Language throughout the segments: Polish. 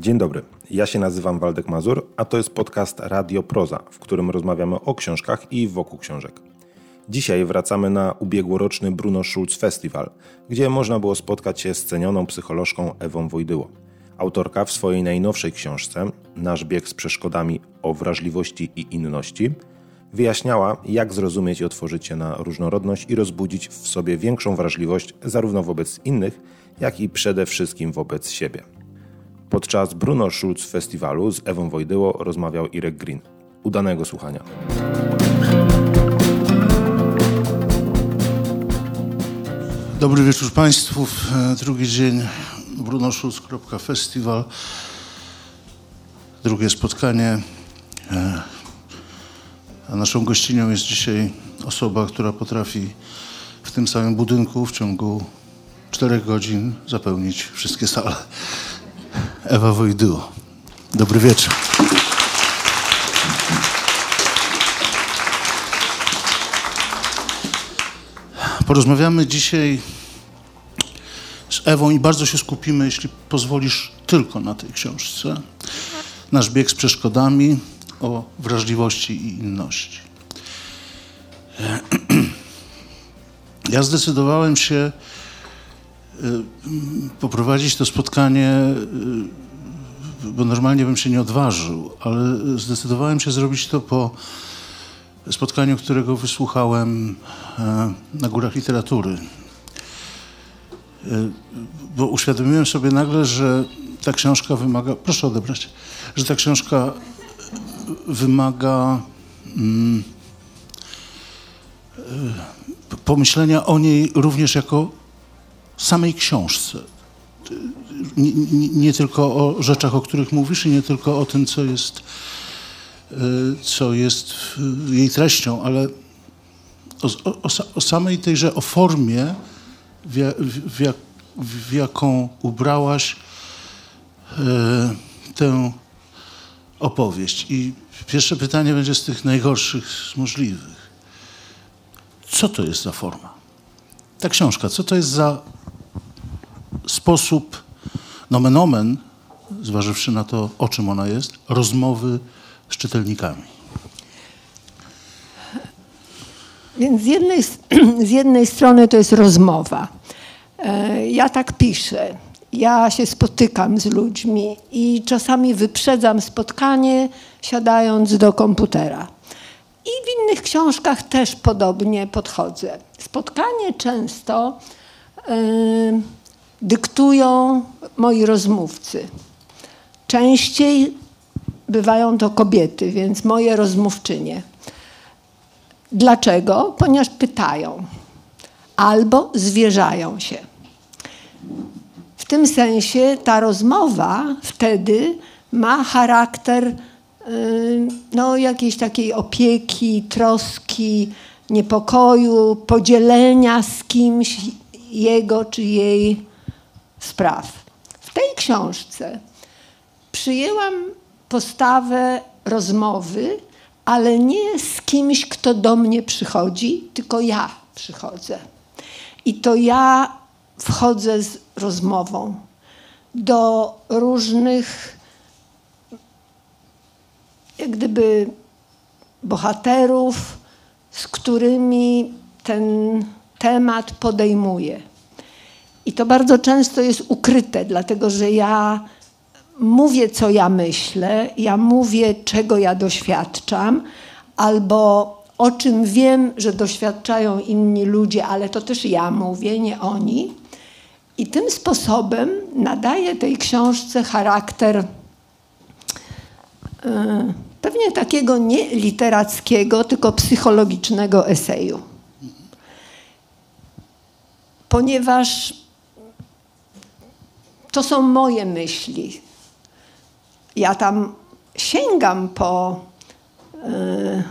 Dzień dobry, ja się nazywam Waldek Mazur, a to jest podcast Radio Proza, w którym rozmawiamy o książkach i wokół książek. Dzisiaj wracamy na ubiegłoroczny Bruno Schulz Festival, gdzie można było spotkać się z cenioną psycholożką Ewą Wojdyło. Autorka w swojej najnowszej książce Nasz bieg z przeszkodami o wrażliwości i inności wyjaśniała, jak zrozumieć i otworzyć się na różnorodność i rozbudzić w sobie większą wrażliwość zarówno wobec innych, jak i przede wszystkim wobec siebie. Podczas Bruno Schulz Festiwalu z Ewą Wojdyło rozmawiał Irek Green. Udanego słuchania. Dobry wieczór Państwu. Drugi dzień brunoschulz.festiwal. Drugie spotkanie. A naszą gościnią jest dzisiaj osoba, która potrafi w tym samym budynku w ciągu czterech godzin zapełnić wszystkie sale. Ewa Wojdyło. Dobry wieczór. Porozmawiamy dzisiaj z Ewą i bardzo się skupimy, jeśli pozwolisz, tylko na tej książce. Nasz bieg z przeszkodami o wrażliwości i inności. Ja zdecydowałem się poprowadzić to spotkanie, y, bo normalnie bym się nie odważył, ale zdecydowałem się zrobić to po spotkaniu, którego wysłuchałem e, na Górach Literatury. E, bo uświadomiłem sobie nagle, że ta książka wymaga, proszę odebrać, że ta książka wymaga mm, e, pomyślenia o niej również jako samej książce. Nie, nie, nie, tylko o rzeczach, o których mówisz i nie tylko o tym, co jest, co jest jej treścią, ale o, o, o samej tejże, o formie, w, w, jak, w jaką ubrałaś tę opowieść. I pierwsze pytanie będzie z tych najgorszych z możliwych. Co to jest za forma? Ta książka, co to jest za sposób, nomen omen, zważywszy na to, o czym ona jest, rozmowy z czytelnikami? Więc z jednej, z jednej strony to jest rozmowa. Ja tak piszę. Ja się spotykam z ludźmi i czasami wyprzedzam spotkanie, siadając do komputera. I w innych książkach też podobnie podchodzę. Spotkanie często yy, dyktują moi rozmówcy. Częściej bywają to kobiety, więc moje rozmówczynie. Dlaczego? Ponieważ pytają albo zwierzają się. W tym sensie ta rozmowa wtedy ma charakter no, jakiejś takiej opieki, troski, niepokoju, podzielenia z kimś jego czy jej spraw. W tej książce przyjęłam postawę rozmowy, ale nie z kimś, kto do mnie przychodzi, tylko ja przychodzę. I to ja wchodzę z rozmową do różnych, jak gdyby, bohaterów, z którymi ten temat podejmuję. I to bardzo często jest ukryte, dlatego że ja mówię, co ja myślę, ja mówię, czego ja doświadczam, albo o czym wiem, że doświadczają inni ludzie, ale to też ja mówię, nie oni. I tym sposobem nadaję tej książce charakter yy, pewnie takiego nie literackiego, tylko psychologicznego eseju. Ponieważ to są moje myśli. Ja tam sięgam po yy,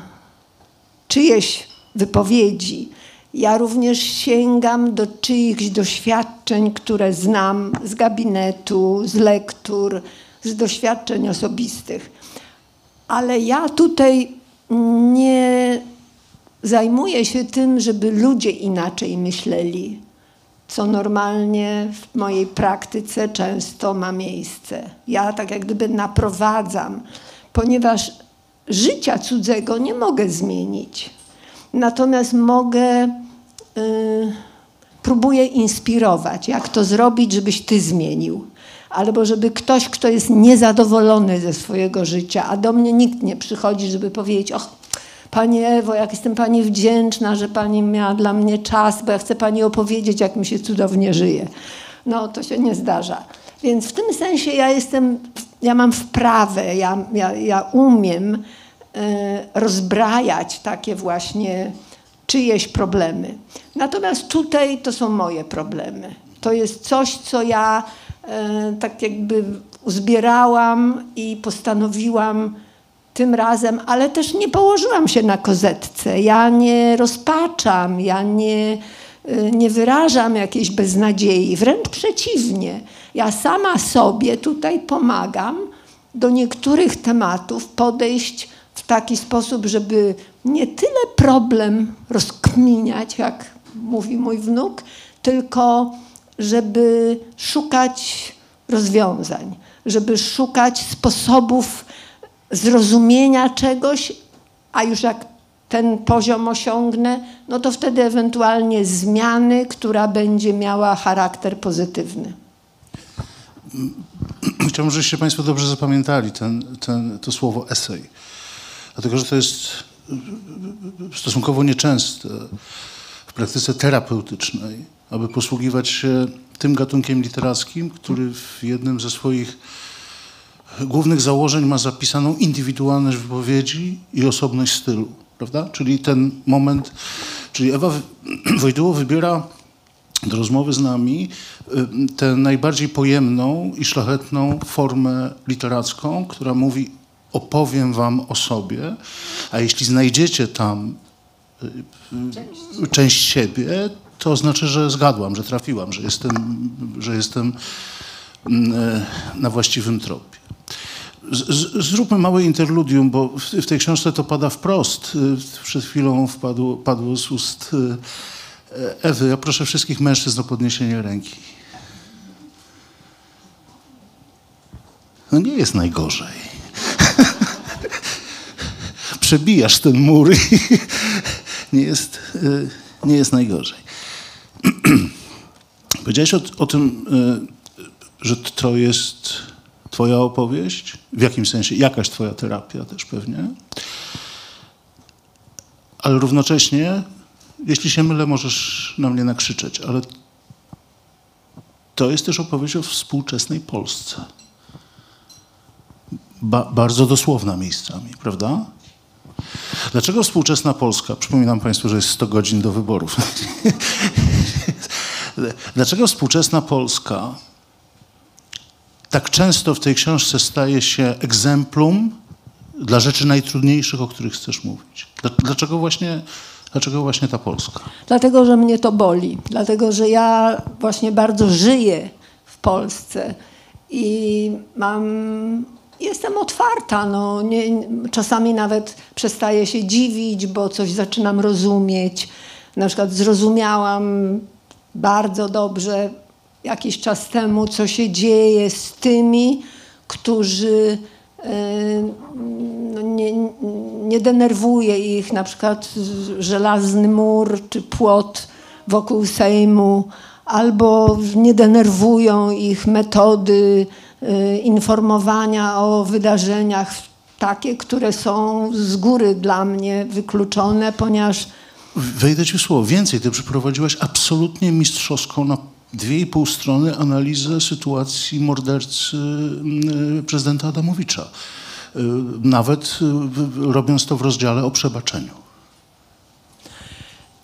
czyjeś wypowiedzi. Ja również sięgam do czyichś doświadczeń, które znam z gabinetu, z lektur, z doświadczeń osobistych. Ale ja tutaj nie zajmuję się tym, żeby ludzie inaczej myśleli. Co normalnie w mojej praktyce często ma miejsce. Ja tak jak gdyby naprowadzam, ponieważ życia cudzego nie mogę zmienić. Natomiast mogę, y, próbuję inspirować, jak to zrobić, żebyś ty zmienił. Albo żeby ktoś, kto jest niezadowolony ze swojego życia, a do mnie nikt nie przychodzi, żeby powiedzieć, och, Pani Ewo, jak jestem Pani wdzięczna, że Pani miała dla mnie czas, bo ja chcę Pani opowiedzieć, jak mi się cudownie żyje. No, to się nie zdarza. Więc w tym sensie ja jestem, ja mam wprawę, ja, ja, ja umiem y, rozbrajać takie właśnie czyjeś problemy. Natomiast tutaj to są moje problemy. To jest coś, co ja y, tak jakby uzbierałam i postanowiłam tym razem, ale też nie położyłam się na kozetce. Ja nie rozpaczam, ja nie, y, nie wyrażam jakiejś beznadziei, wręcz przeciwnie. Ja sama sobie tutaj pomagam do niektórych tematów podejść w taki sposób, żeby nie tyle problem rozkminiać, jak mówi mój wnuk, tylko żeby szukać rozwiązań, żeby szukać sposobów zrozumienia czegoś, a już jak ten poziom osiągnę, no to wtedy ewentualnie zmiany, która będzie miała charakter pozytywny. Chciałbym, żebyście Państwo dobrze zapamiętali ten, ten, to słowo esej. Dlatego, że to jest stosunkowo nieczęste w praktyce terapeutycznej, aby posługiwać się tym gatunkiem literackim, który w jednym ze swoich głównych założeń ma zapisaną indywidualność wypowiedzi i osobność stylu, prawda? Czyli ten moment, czyli Ewa Wojtyło wybiera do rozmowy z nami y, tę najbardziej pojemną i szlachetną formę literacką, która mówi opowiem wam o sobie, a jeśli znajdziecie tam część, część siebie, to znaczy, że zgadłam, że trafiłam, że jestem, że jestem mm, e, na właściwym tropie. Z, zróbmy małe interludium, bo w, w, tej książce to pada wprost. Y, przed chwilą wpadło, padło z ust y, Ewy. Ja proszę wszystkich mężczyzn o podniesienie ręki. No nie jest najgorzej. Przebijasz ten mur i nie jest, y, nie jest najgorzej. Powiedziałeś o, o tym, że to jest Twoja opowieść, w jakimś sensie jakaś Twoja terapia też pewnie. Ale równocześnie, jeśli się mylę, możesz na mnie nakrzyczeć, ale to jest też opowieść o współczesnej Polsce. Ba bardzo dosłowna miejscami, prawda? Dlaczego współczesna Polska? Przypominam Państwu, że jest 100 godzin do wyborów. Dlaczego współczesna Polska tak często w tej książce staje się egzemplum dla rzeczy najtrudniejszych, o których chcesz mówić? Dlaczego właśnie, dlaczego właśnie ta Polska? Dlatego, że mnie to boli. Dlatego, że ja właśnie bardzo żyję w Polsce i mam jestem otwarta. No, nie, czasami nawet przestaję się dziwić, bo coś zaczynam rozumieć. Na przykład zrozumiałam bardzo dobrze jakiś czas temu, co się dzieje z tymi, którzy e, no nie, nie denerwuje ich na przykład żelazny mur czy płot wokół Sejmu, albo nie denerwują ich metody e, informowania o wydarzeniach takie, które są z góry dla mnie wykluczone, ponieważ. Wejdę ci w słowo. Więcej, ty przeprowadziłaś absolutnie mistrzowską na dwie i pół strony analizę sytuacji mordercy mm, prezydenta Adamowicza. Y, nawet y, robiąc to w rozdziale o przebaczeniu.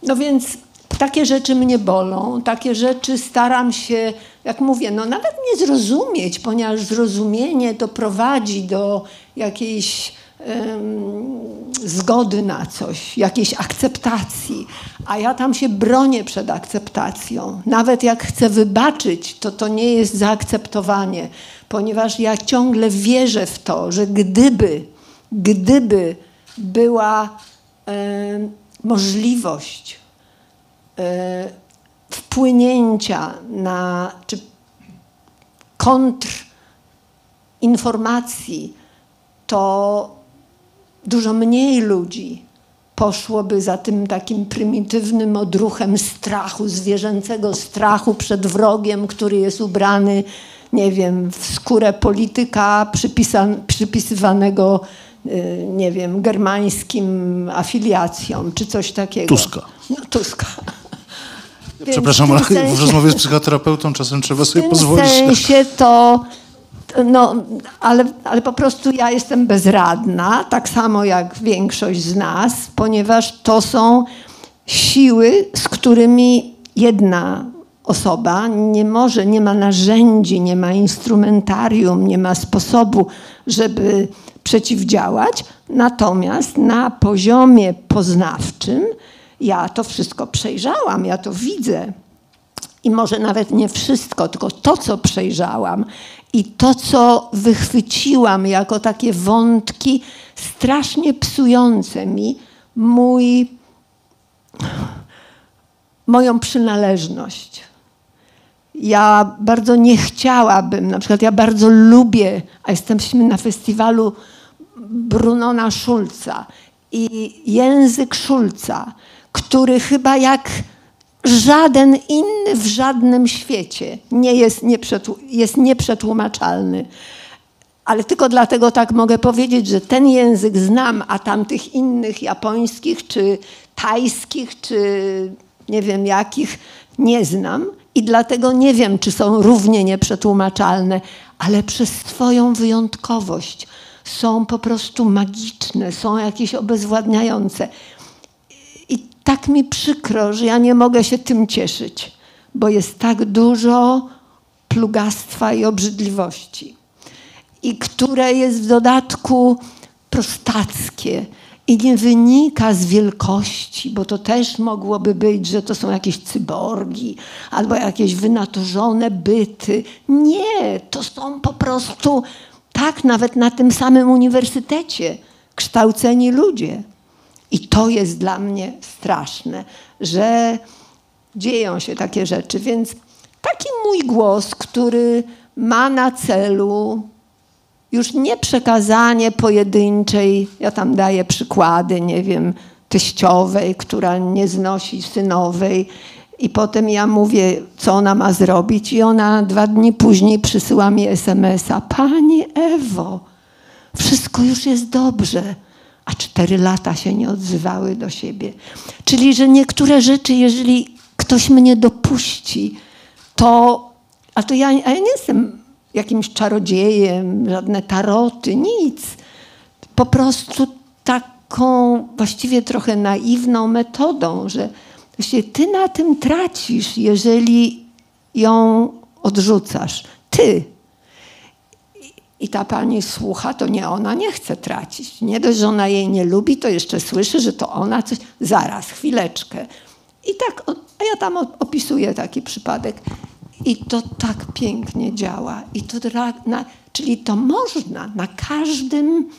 No więc takie rzeczy mnie bolą, takie rzeczy staram się, jak mówię, no nawet nie zrozumieć, ponieważ zrozumienie to prowadzi do jakiejś zgody na coś, jakiejś akceptacji, a ja tam się bronię przed akceptacją. Nawet jak chcę wybaczyć, to to nie jest zaakceptowanie, ponieważ ja ciągle wierzę w to, że gdyby, gdyby była e, możliwość e, wpłynięcia na, czy kontrinformacji, to dużo mniej ludzi poszłoby za tym takim prymitywnym odruchem strachu, zwierzęcego strachu przed wrogiem, który jest ubrany, nie wiem, w skórę polityka przypisywanego, y, nie wiem, germańskim afiliacjom, czy coś takiego. Tuska. No, Tuska. Przepraszam, ale sensie, w rozmowie z psychoterapeutą czasem trzeba sobie pozwolić. W sensie to, no, ale, ale po prostu ja jestem bezradna, tak samo jak większość z nas, ponieważ to są siły, z którymi jedna osoba nie może, nie ma narzędzi, nie ma instrumentarium, nie ma sposobu, żeby przeciwdziałać. Natomiast na poziomie poznawczym ja to wszystko przejrzałam, ja to widzę. I może nawet nie wszystko, tylko to, co przejrzałam i to, co wychwyciłam jako takie wątki strasznie psujące mi mój, moją przynależność. Ja bardzo nie chciałabym, na przykład ja bardzo lubię, a jesteśmy na festiwalu Brunona Schulza i język Schulza, który chyba jak żaden inny w żadnym świecie nie jest, jest nieprzetłumaczalny. Ale tylko dlatego tak mogę powiedzieć, że ten język znam, a tamtych innych japońskich, czy tajskich, czy nie wiem jakich nie znam. I dlatego nie wiem, czy są równie nieprzetłumaczalne, ale przez swoją wyjątkowość są po prostu magiczne, są jakieś obezwładniające tak mi przykro, że ja nie mogę się tym cieszyć, bo jest tak dużo plugastwa i obrzydliwości, i które jest w dodatku prostackie i nie wynika z wielkości, bo to też mogłoby być, że to są jakieś cyborgi albo jakieś wynaturzone byty. Nie, to są po prostu tak nawet na tym samym uniwersytecie kształceni ludzie. I to jest dla mnie straszne, że dzieją się takie rzeczy. Więc taki mój głos, który ma na celu już nie przekazanie pojedynczej, ja tam daję przykłady, nie wiem, teściowej, która nie znosi synowej. I potem ja mówię, co ona ma zrobić, i ona dwa dni później przysyła mi SMS-a: Pani Ewo, wszystko już jest dobrze a cztery lata się nie odzywały do siebie. Czyli, że niektóre rzeczy, jeżeli ktoś mnie dopuści, to, a to ja, a ja nie jestem jakimś czarodziejem, żadne taroty, nic. Po prostu taką właściwie trochę naiwną metodą, że właśnie ty na tym tracisz, jeżeli ją odrzucasz. Ty, i ta pani słucha, to nie ona nie chce tracić. Nie dość, że ona jej nie lubi, to jeszcze słyszy, że to ona coś. Zaraz, chwileczkę. I tak, a ja tam opisuję taki przypadek. I to tak pięknie działa. I to, na, czyli to można na każdym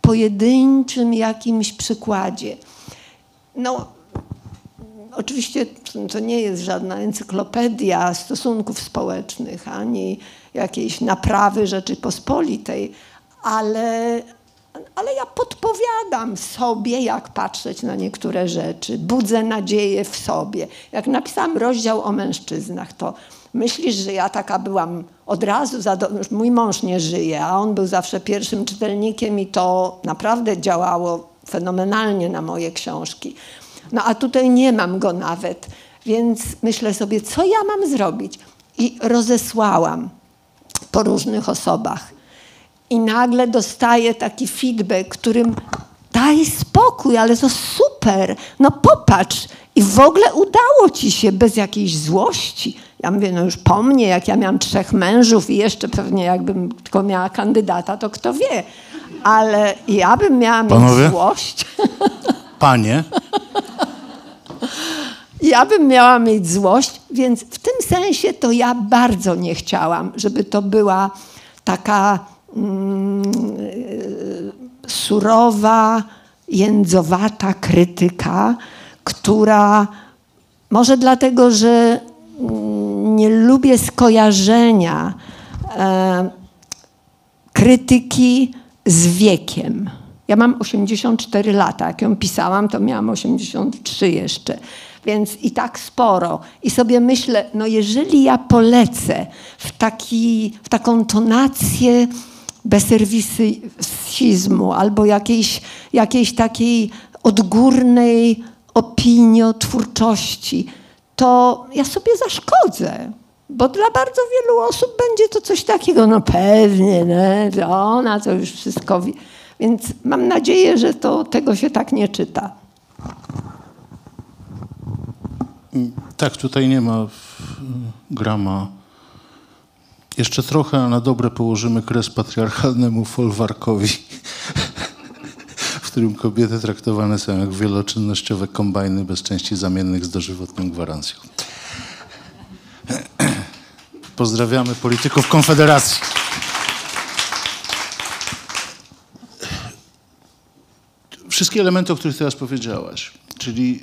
pojedynczym jakimś przykładzie. No, oczywiście to nie jest żadna encyklopedia stosunków społecznych, ani jakiejś naprawy Rzeczypospolitej, ale, ale ja podpowiadam sobie, jak patrzeć na niektóre rzeczy. Budzę nadzieję w sobie. Jak napisałam rozdział o mężczyznach, to myślisz, że ja taka byłam od razu, mój mąż nie żyje, a on był zawsze pierwszym czytelnikiem i to naprawdę działało fenomenalnie na moje książki. No a tutaj nie mam go nawet, więc myślę sobie, co ja mam zrobić? I rozesłałam po różnych osobach. I nagle dostaję taki feedback, którym daj spokój, ale to super, no popatrz. I w ogóle udało ci się bez jakiejś złości. Ja mówię, no już po mnie, jak ja miałam trzech mężów i jeszcze pewnie jakbym tylko miała kandydata, to kto wie. Ale ja bym miała Panowie? mieć złość. Panie. Ja bym miała mieć złość, więc w tym sensie to ja bardzo nie chciałam, żeby to była taka mm, surowa, jędzowata krytyka, która może dlatego, że mm, nie lubię skojarzenia e, krytyki z wiekiem. Ja mam 84 lata. Jak ją pisałam, to miałam 83 jeszcze. Więc i tak sporo. I sobie myślę, no jeżeli ja polecę w, taki, w taką tonację beserwisizmu albo jakiejś, jakiejś takiej odgórnej opiniotwórczości, to ja sobie zaszkodzę. Bo dla bardzo wielu osób będzie to coś takiego, no pewnie, nie, to ona to już wszystko wie. Więc mam nadzieję, że to tego się tak nie czyta. Tak, tutaj nie ma grama. Jeszcze trochę, na dobre położymy kres patriarchalnemu folwarkowi, w którym kobiety traktowane są jak wieloczynnościowe kombajny bez części zamiennych z dożywotną gwarancją. Pozdrawiamy polityków Konfederacji. Wszystkie elementy, o których teraz powiedziałaś, czyli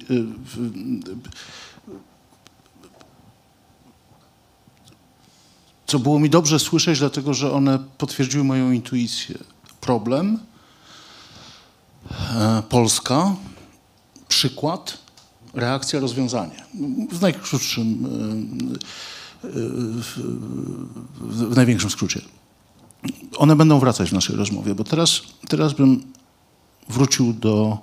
co było mi dobrze słyszeć, dlatego że one potwierdziły moją intuicję. Problem, e, Polska, przykład, reakcja, rozwiązanie. W najkrótszym, e, e, w największym skrócie. One będą wracać w naszej rozmowie, bo teraz, teraz bym wrócił do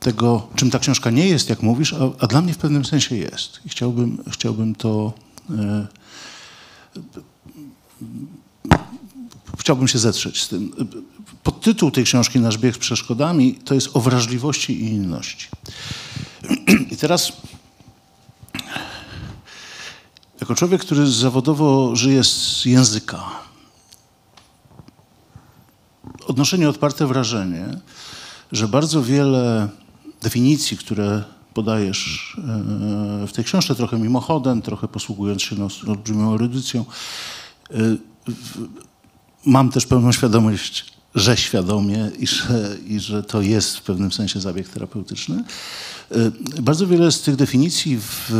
tego, czym ta książka nie jest, jak mówisz, a, a dla mnie w pewnym sensie jest. I chciałbym, chciałbym to chciałbym się zetrzeć z tym. Podtytuł tej książki, Nasz bieg z przeszkodami, to jest o wrażliwości i inności. I teraz, jako człowiek, który zawodowo żyje z języka, odnoszę nieodparte wrażenie, że bardzo wiele definicji, które podajesz e, w tej książce, trochę mimochodem, trochę posługując się no, olbrzymią erudycją, e, mam też pełną świadomość, że świadomie i że, i że to jest w pewnym sensie zabieg terapeutyczny. E, bardzo wiele z tych definicji w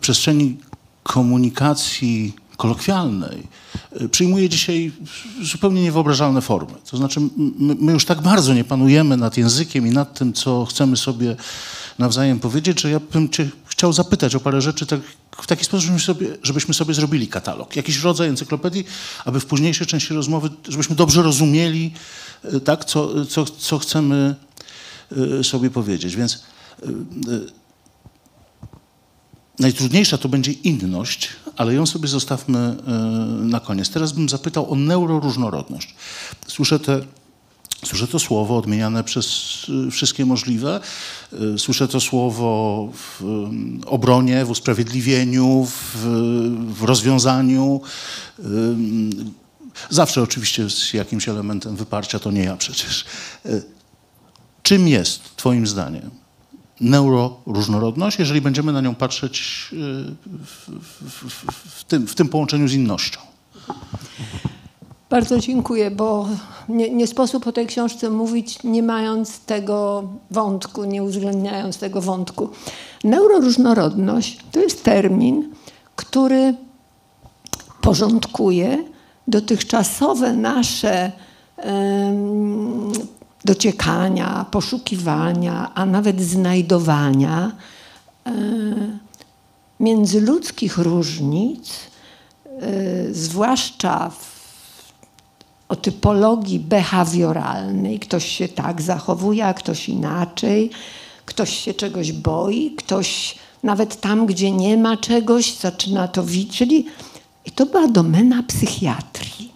przestrzeni komunikacji kolokwialnej przyjmuje dzisiaj zupełnie niewyobrażalne formy. To znaczy, my, już tak bardzo nie panujemy nad językiem i nad tym, co chcemy sobie nawzajem powiedzieć, że ja bym cię chciał zapytać o parę rzeczy tak, w taki sposób, żebyśmy sobie, żebyśmy sobie zrobili katalog, jakiś rodzaj encyklopedii, aby w późniejszej części rozmowy, żebyśmy dobrze rozumieli, e, tak, co, co, co chcemy e, sobie powiedzieć. Więc najtrudniejsza to będzie inność, ale ją sobie zostawmy e, na koniec. Teraz bym zapytał o neuroróżnorodność. Słyszę te Słyszę to słowo odmieniane przez e, wszystkie możliwe. E, słyszę to słowo w obronie, w usprawiedliwieniu, w, w rozwiązaniu. Zawsze oczywiście z jakimś elementem wyparcia, to nie ja przecież. Czym jest, Twoim zdaniem, neuroróżnorodność, jeżeli będziemy na nią patrzeć y, w, w, w, tym, w tym połączeniu z innością. Bardzo dziękuję, bo nie, nie, sposób o tej książce mówić, nie mając tego wątku, nie uwzględniając tego wątku. Neuroróżnorodność to jest termin, który porządkuje dotychczasowe nasze dociekania, poszukiwania, a nawet znajdowania e, międzyludzkich różnic, e, zwłaszcza w, o typologii behawioralnej. Ktoś się tak zachowuje, a ktoś inaczej. Ktoś się czegoś boi, ktoś nawet tam, gdzie nie ma czegoś, zaczyna to widzieć. Czyli i to była domena psychiatrii.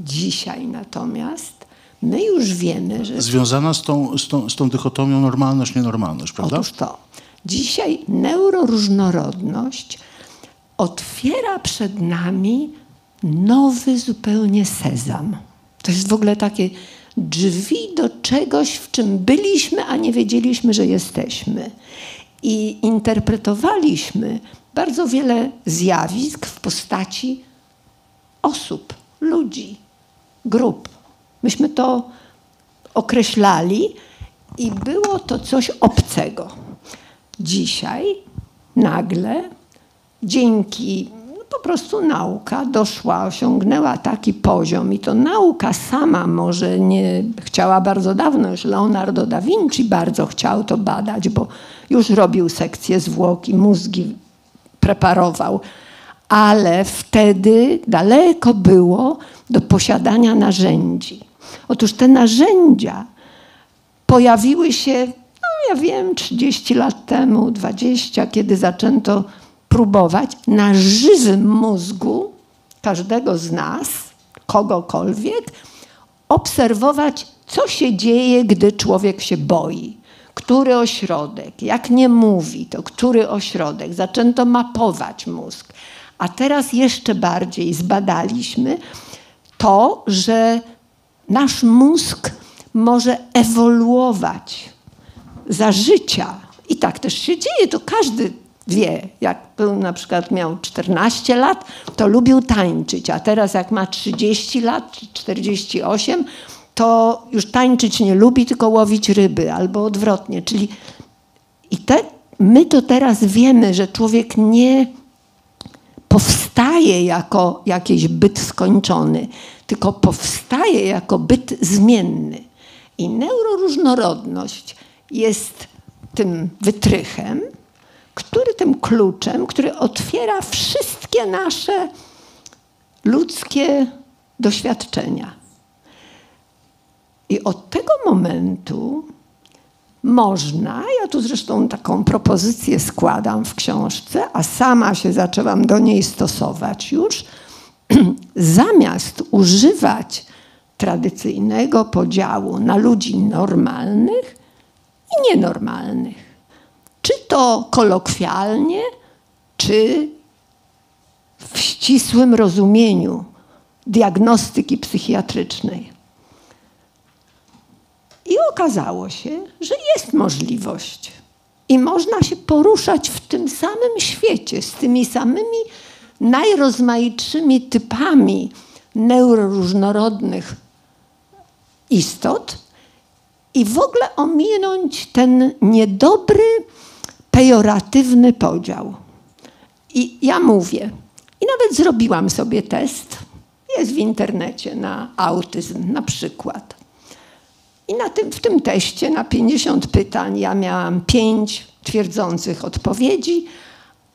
Dzisiaj natomiast My już wiemy, że... Związana z tą, z tą, z tą dychotomią normalność-nienormalność, prawda? Otóż to. Dzisiaj neuroróżnorodność otwiera przed nami nowy zupełnie sezam. To jest w ogóle takie drzwi do czegoś, w czym byliśmy, a nie wiedzieliśmy, że jesteśmy. I interpretowaliśmy bardzo wiele zjawisk w postaci osób, ludzi, grup. Myśmy to określali i było to coś obcego. Dzisiaj nagle dzięki no po prostu nauka doszła, osiągnęła taki poziom i to nauka sama może nie chciała bardzo dawno, już Leonardo da Vinci bardzo chciał to badać, bo już robił sekcję zwłok i mózgi preparował, ale wtedy daleko było do posiadania narzędzi. Otóż te narzędzia pojawiły się, no ja wiem, 30 lat temu, 20, kiedy zaczęto próbować na żywym mózgu każdego z nas, kogokolwiek, obserwować, co się dzieje, gdy człowiek się boi. Który ośrodek, jak nie mówi, to który ośrodek. Zaczęto mapować mózg. A teraz jeszcze bardziej zbadaliśmy to, że nasz mózg może ewoluować za życia. I tak też się dzieje. To każdy wie. Jak był na przykład miał 14 lat, to lubił tańczyć, a teraz jak ma 30 lat czy 48, to już tańczyć nie lubi, tylko łowić ryby albo odwrotnie. Czyli i te, my to teraz wiemy, że człowiek nie powstaje jako jakiś byt skończony, tylko powstaje jako byt zmienny. I neuroróżnorodność jest tym wytrychem, który tym kluczem, który otwiera wszystkie nasze ludzkie doświadczenia. I od tego momentu można, ja tu zresztą taką propozycję składam w książce, a sama się zaczęłam do niej stosować już, zamiast używać tradycyjnego podziału na ludzi normalnych i nienormalnych, czy to kolokwialnie, czy w ścisłym rozumieniu diagnostyki psychiatrycznej. I okazało się, że jest możliwość. I można się poruszać w tym samym świecie, z tymi samymi najrozmaitszymi typami neuroróżnorodnych istot i w ogóle ominąć ten niedobry, pejoratywny podział. I ja mówię, i nawet zrobiłam sobie test, jest w internecie na autyzm na przykład. I na tym, w tym teście na 50 pytań ja miałam 5 twierdzących odpowiedzi,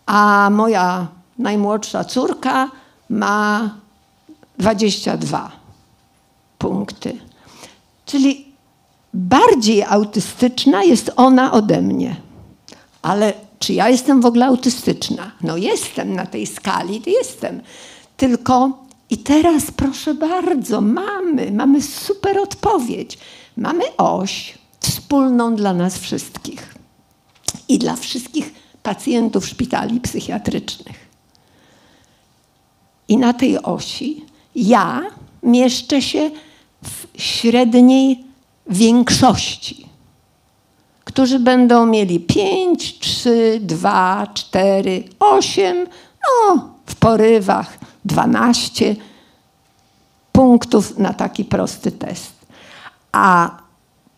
a moja najmłodsza córka ma 22 punkty. Czyli bardziej autystyczna jest ona ode mnie. Ale czy ja jestem w ogóle autystyczna? No jestem na tej skali, jestem. Tylko i teraz proszę bardzo, mamy, mamy super odpowiedź. Mamy oś wspólną dla nas wszystkich i dla wszystkich pacjentów szpitali psychiatrycznych. I na tej osi ja mieszczę się w średniej większości, którzy będą mieli 5, 3, 2, 4, 8, no w porywach 12 punktów na taki prosty test. A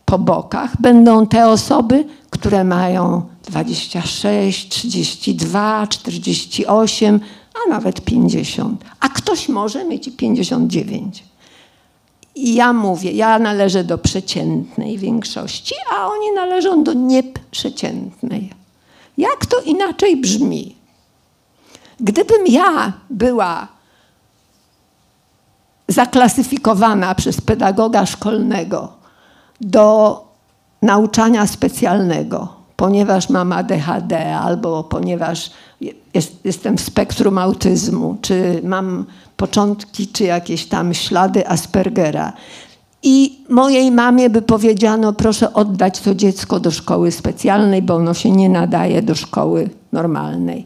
po bokach będą te osoby, które mają 26, 32, 48, a nawet 50. A ktoś może mieć i 59. I ja mówię, ja należę do przeciętnej większości, a oni należą do nieprzeciętnej. Jak to inaczej brzmi? Gdybym ja była zaklasyfikowana przez pedagoga szkolnego do nauczania specjalnego, ponieważ mam ADHD albo ponieważ jest, jestem w spektrum autyzmu, czy mam początki, czy jakieś tam ślady Aspergera. I mojej mamie by powiedziano, proszę oddać to dziecko do szkoły specjalnej, bo ono się nie nadaje do szkoły normalnej.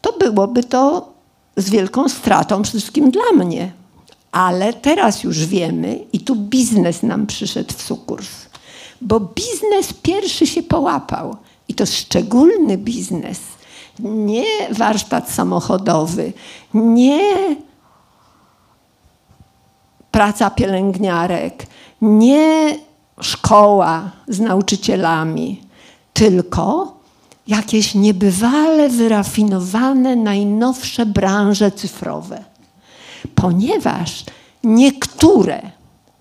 To byłoby to z wielką stratą wszystkim dla mnie. Ale teraz już wiemy, i tu biznes nam przyszedł w sukurs, bo biznes pierwszy się połapał. I to szczególny biznes. Nie warsztat samochodowy, nie praca pielęgniarek, nie szkoła z nauczycielami, tylko jakieś niebywale wyrafinowane, najnowsze branże cyfrowe. Ponieważ niektóre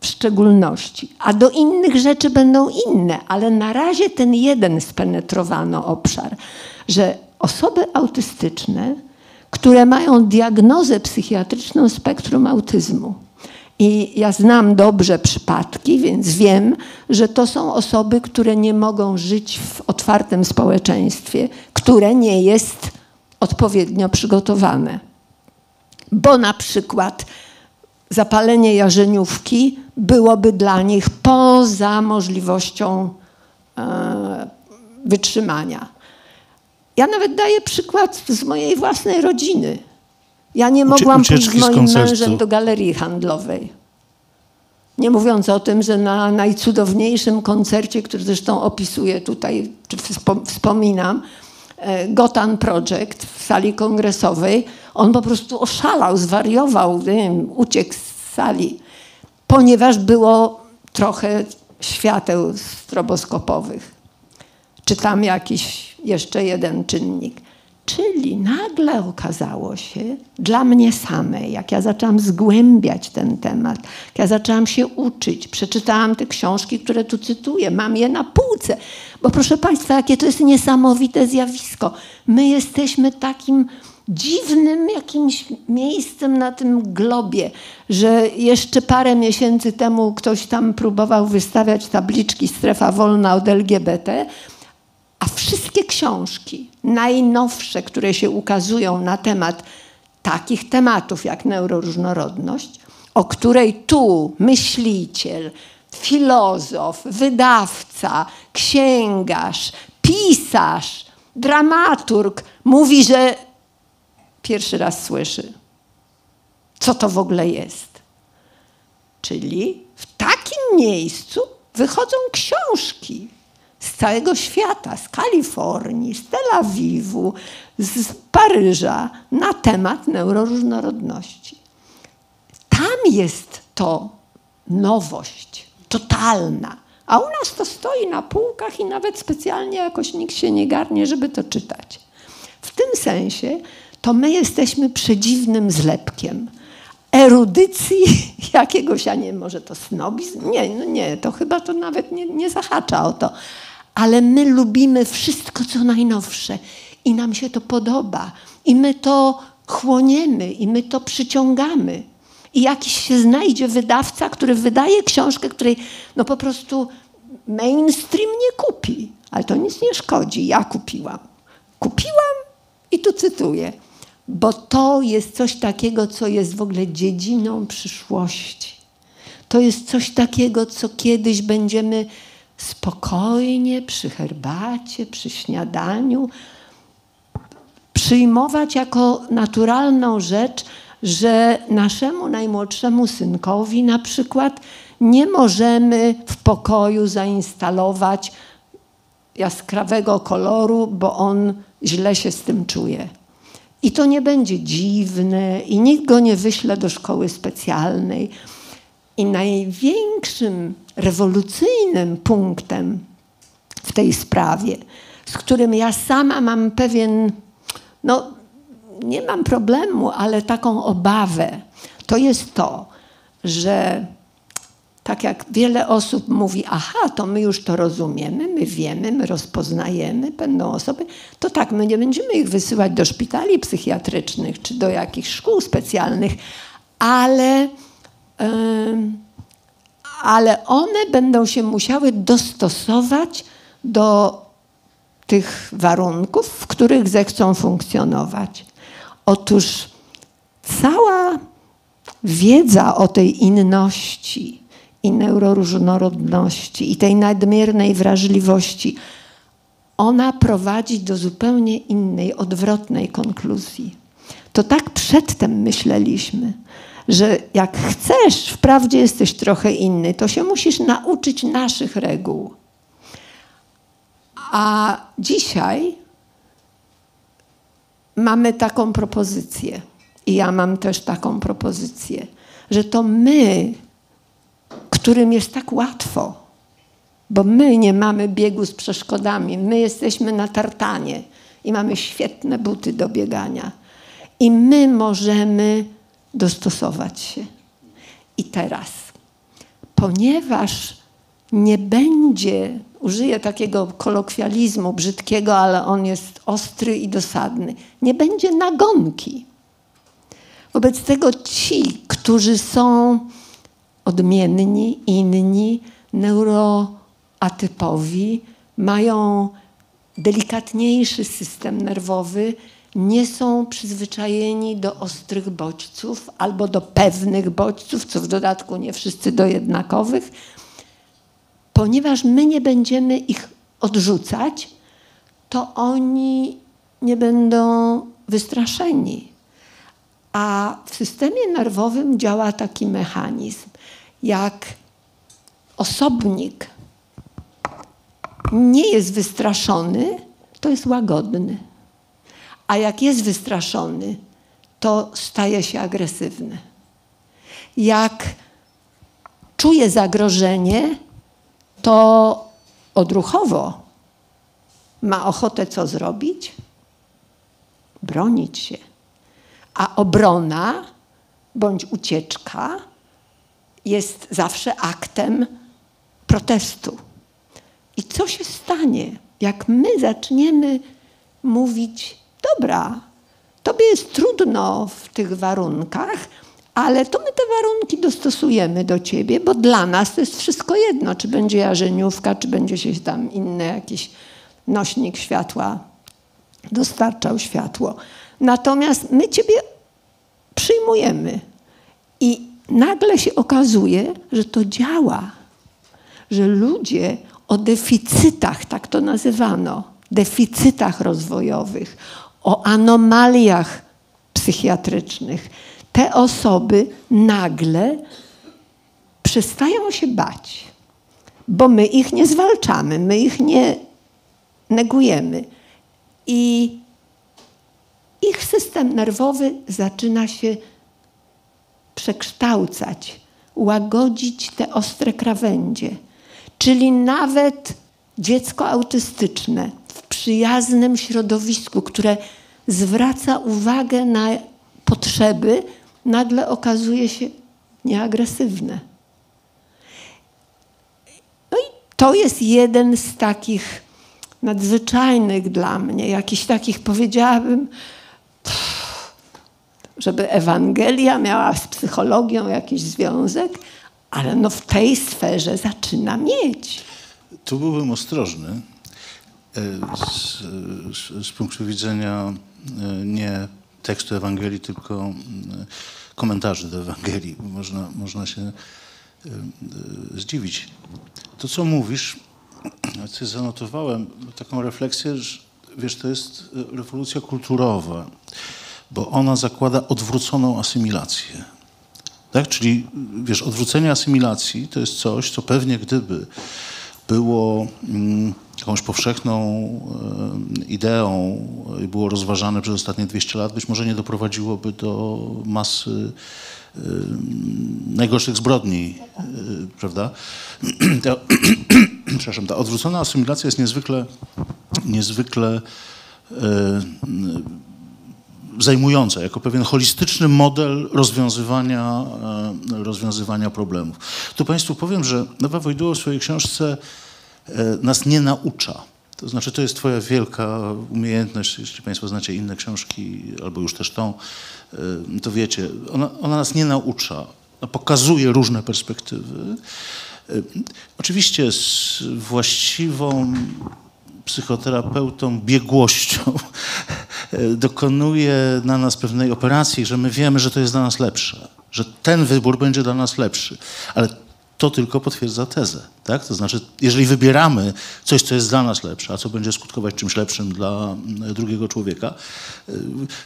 w szczególności, a do innych rzeczy będą inne, ale na razie ten jeden spenetrowano obszar, że osoby autystyczne, które mają diagnozę psychiatryczną spektrum autyzmu, i ja znam dobrze przypadki, więc wiem, że to są osoby, które nie mogą żyć w otwartym społeczeństwie, które nie jest odpowiednio przygotowane. Bo na przykład zapalenie jarzeniówki byłoby dla nich poza możliwością e, wytrzymania. Ja nawet daję przykład z mojej własnej rodziny. Ja nie mogłam pójść z moim z mężem do galerii handlowej. Nie mówiąc o tym, że na najcudowniejszym koncercie, który zresztą opisuję tutaj, czy wspominam, e, Gotan Project w sali kongresowej, on po prostu oszalał, zwariował, wiem, uciekł z sali, ponieważ było trochę świateł stroboskopowych. Czy tam jakiś jeszcze jeden czynnik. Czyli nagle okazało się dla mnie samej, jak ja zaczęłam zgłębiać ten temat, jak ja zaczęłam się uczyć, przeczytałam te książki, które tu cytuję, mam je na półce. Bo proszę Państwa, jakie to jest niesamowite zjawisko. My jesteśmy takim dziwnym jakimś miejscem na tym globie, że jeszcze parę miesięcy temu ktoś tam próbował wystawiać tabliczki strefa wolna od LGBT, a wszystkie książki, najnowsze, które się ukazują na temat takich tematów jak neuroróżnorodność, o której tu myśliciel, filozof, wydawca, księgarz, pisarz, dramaturg mówi, że pierwszy raz słyszy, co to w ogóle jest. Czyli w takim miejscu wychodzą książki z całego świata, z Kalifornii, z Tel Awiwu, z Paryża na temat neuroróżnorodności. Tam jest to nowość totalna. A u nas to stoi na półkach i nawet specjalnie jakoś nikt się nie garnie, żeby to czytać. W tym sensie to my jesteśmy przedziwnym zlepkiem erudycji jakiegoś, a nie może to snobizm? Nie, no nie, to chyba to nawet nie, nie zahacza o to, ale my lubimy wszystko, co najnowsze i nam się to podoba. I my to chłoniemy, i my to przyciągamy. I jakiś się znajdzie wydawca, który wydaje książkę, której no po prostu mainstream nie kupi. Ale to nic nie szkodzi. Ja kupiłam. Kupiłam i tu cytuję. Bo to jest coś takiego, co jest w ogóle dziedziną przyszłości. To jest coś takiego, co kiedyś będziemy spokojnie przy herbacie, przy śniadaniu przyjmować jako naturalną rzecz, że naszemu najmłodszemu synkowi na przykład nie możemy w pokoju zainstalować jaskrawego koloru, bo on źle się z tym czuje. I to nie będzie dziwne, i nikt go nie wyśle do szkoły specjalnej. I największym rewolucyjnym punktem w tej sprawie, z którym ja sama mam pewien, no nie mam problemu, ale taką obawę, to jest to, że tak jak wiele osób mówi, aha, to my już to rozumiemy, my wiemy, my rozpoznajemy, będą osoby, to tak, my nie będziemy ich wysyłać do szpitali psychiatrycznych czy do jakichś szkół specjalnych, ale ale one będą się musiały dostosować do tych warunków, w których zechcą funkcjonować. Otóż cała wiedza o tej inności i neuroróżnorodności i tej nadmiernej wrażliwości, ona prowadzi do zupełnie innej, odwrotnej konkluzji. To tak przedtem myśleliśmy, że jak chcesz, wprawdzie jesteś trochę inny, to się musisz nauczyć naszych reguł. A dzisiaj mamy taką propozycję, i ja mam też taką propozycję, że to my, którym jest tak łatwo, bo my nie mamy biegu z przeszkodami. My jesteśmy na tartanie i mamy świetne buty do biegania. I my możemy dostosować się. I teraz, ponieważ nie będzie, użyję takiego kolokwializmu brzydkiego, ale on jest ostry i dosadny, nie będzie nagonki. Wobec tego ci, którzy są odmienni, inni, neuroatypowi, mają delikatniejszy system nerwowy, nie są przyzwyczajeni do ostrych bodźców albo do pewnych bodźców, co w dodatku nie wszyscy do jednakowych, ponieważ my nie będziemy ich odrzucać, to oni nie będą wystraszeni. A w systemie nerwowym działa taki mechanizm, jak osobnik nie jest wystraszony, to jest łagodny. A jak jest wystraszony, to staje się agresywny. Jak czuje zagrożenie, to odruchowo ma ochotę co zrobić? Bronić się. A obrona bądź ucieczka jest zawsze aktem protestu. I co się stanie, jak my zaczniemy mówić, dobra, tobie jest trudno w tych warunkach, ale to my te warunki dostosujemy do ciebie, bo dla nas to jest wszystko jedno, czy będzie jarzeniówka, czy będzie się tam inny jakiś nośnik światła dostarczał światło. Natomiast my ciebie przyjmujemy i nagle się okazuje, że to działa, że ludzie o deficytach, tak to nazywano, deficytach rozwojowych, o anomaliach psychiatrycznych, te osoby nagle przestają się bać, bo my ich nie zwalczamy, my ich nie negujemy. I ich system nerwowy zaczyna się przekształcać, łagodzić te ostre krawędzie. Czyli nawet dziecko autystyczne w przyjaznym środowisku, które zwraca uwagę na potrzeby, nagle okazuje się nieagresywne. No i to jest jeden z takich nadzwyczajnych dla mnie, jakichś takich powiedziałabym, żeby Ewangelia miała z psychologią jakiś związek, ale no w tej sferze zaczyna mieć. Tu byłbym ostrożny e, z, z, z punktu widzenia e, nie tekstu Ewangelii, tylko komentarzy do Ewangelii. Można, można się e, zdziwić. To, co mówisz, co zanotowałem, taką refleksję, że wiesz, to jest rewolucja kulturowa, bo ona zakłada odwróconą asymilację. Tak? Czyli wiesz, odwrócenie asymilacji to jest coś, co pewnie gdyby było mm, jakąś powszechną e, ideą i było rozważane przez ostatnie 200 lat, być może nie doprowadziłoby do masy e, najgorszych zbrodni, e, prawda? Ta, przepraszam, ta odwrócona asymilacja jest niezwykle, niezwykle zajmująca, jako pewien holistyczny model rozwiązywania, e, rozwiązywania problemów. Tu Państwu powiem, że Nowa Wojduło w swojej książce e, nas nie naucza. To znaczy, to jest Twoja wielka umiejętność, jeśli Państwo znacie inne książki, albo już też tą, e, to wiecie, ona, ona nas nie naucza. Ona pokazuje różne perspektywy. Oczywiście z właściwą psychoterapeutą biegłością dokonuje na nas pewnej operacji, że my wiemy, że to jest dla nas lepsze, że ten wybór będzie dla nas lepszy. Ale to tylko potwierdza tezę. Tak? To znaczy, jeżeli wybieramy coś, co jest dla nas lepsze, a co będzie skutkować czymś lepszym dla drugiego człowieka, e,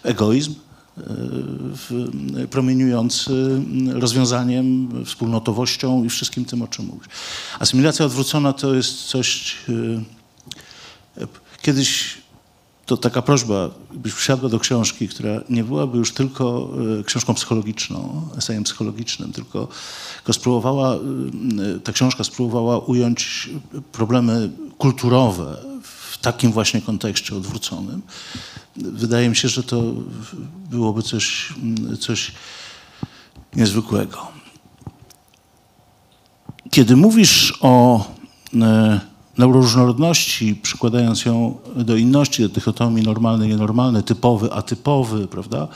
egoizm, e, promieniujący rozwiązaniem, wspólnotowością i wszystkim tym, o czym mówisz. Asymilacja odwrócona to jest coś. Kiedyś to taka prośba, byś wsiadła do książki, która nie byłaby już tylko e, książką psychologiczną, esejem psychologicznym, tylko, tylko spróbowała, e, ta książka spróbowała ująć problemy kulturowe w takim właśnie kontekście odwróconym. Wydaje mi się, że to byłoby coś, coś niezwykłego. Kiedy mówisz o e, neuroróżnorodności, przykładając ją do inności, do dychotomii normalny, nienormalny, typowy, atypowy, prawda?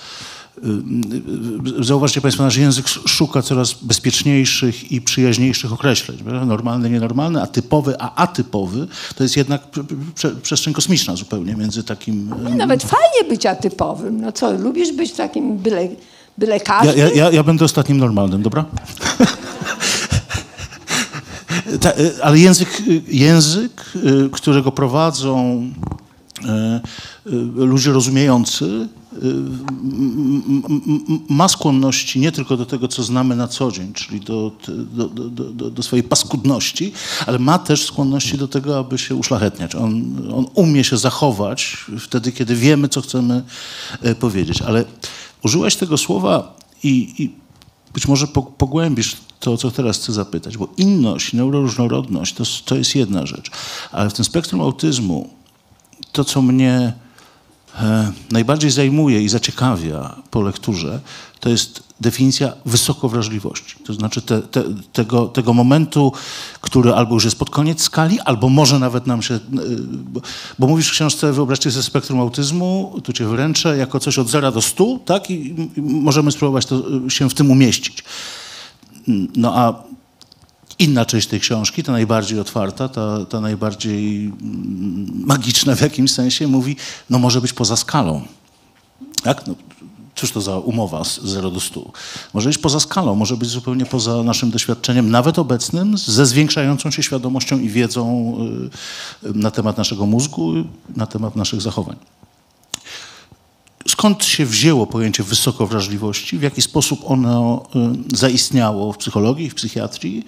Y, y, zauważcie Państwo, nasz język szuka coraz bezpieczniejszych i przyjaźniejszych określeń. Normalny, nienormalny, a typowy, a atypowy to jest jednak przestrzeń kosmiczna zupełnie między takim... No, nawet fajnie być atypowym. No co, lubisz być takim byle, byle każdym? Ja, ja, ja będę ostatnim normalnym, dobra? Ta, y, ale język, y, język, y, którego prowadzą ludzie rozumiejący, ma skłonności nie tylko do tego, co znamy na co dzień, czyli do, do, do, do, swojej paskudności, ale ma też skłonności do tego, aby się uszlachetniać. On, on umie się zachować wtedy, kiedy wiemy, co chcemy powiedzieć. Ale użyłaś tego słowa i, i być może pogłębisz to, co teraz chcę zapytać, bo inność, neuroróżnorodność to, to jest jedna rzecz, ale w tym spektrum autyzmu to, co mnie e, najbardziej zajmuje i zaciekawia po lekturze, to jest definicja wysokowrażliwości. To znaczy te, te, tego, tego momentu, który albo już jest pod koniec skali, albo może nawet nam się... Bo, bo mówisz w książce, wyobraźcie sobie spektrum autyzmu, tu cię wręczę, jako coś od 0 do 100, tak? I, i możemy spróbować to, się w tym umieścić. No a inna część tej książki, ta najbardziej otwarta, ta, ta najbardziej mm, magiczna w jakimś sensie, mówi, no może być poza skalą. Tak? No, cóż to za umowa z 0 do 100? Może być poza skalą, może być zupełnie poza naszym doświadczeniem, nawet obecnym, ze zwiększającą się świadomością i wiedzą y, na temat naszego mózgu, na temat naszych zachowań skąd się wzięło pojęcie wysokowrażliwości, w jaki sposób ono y, zaistniało w psychologii, w psychiatrii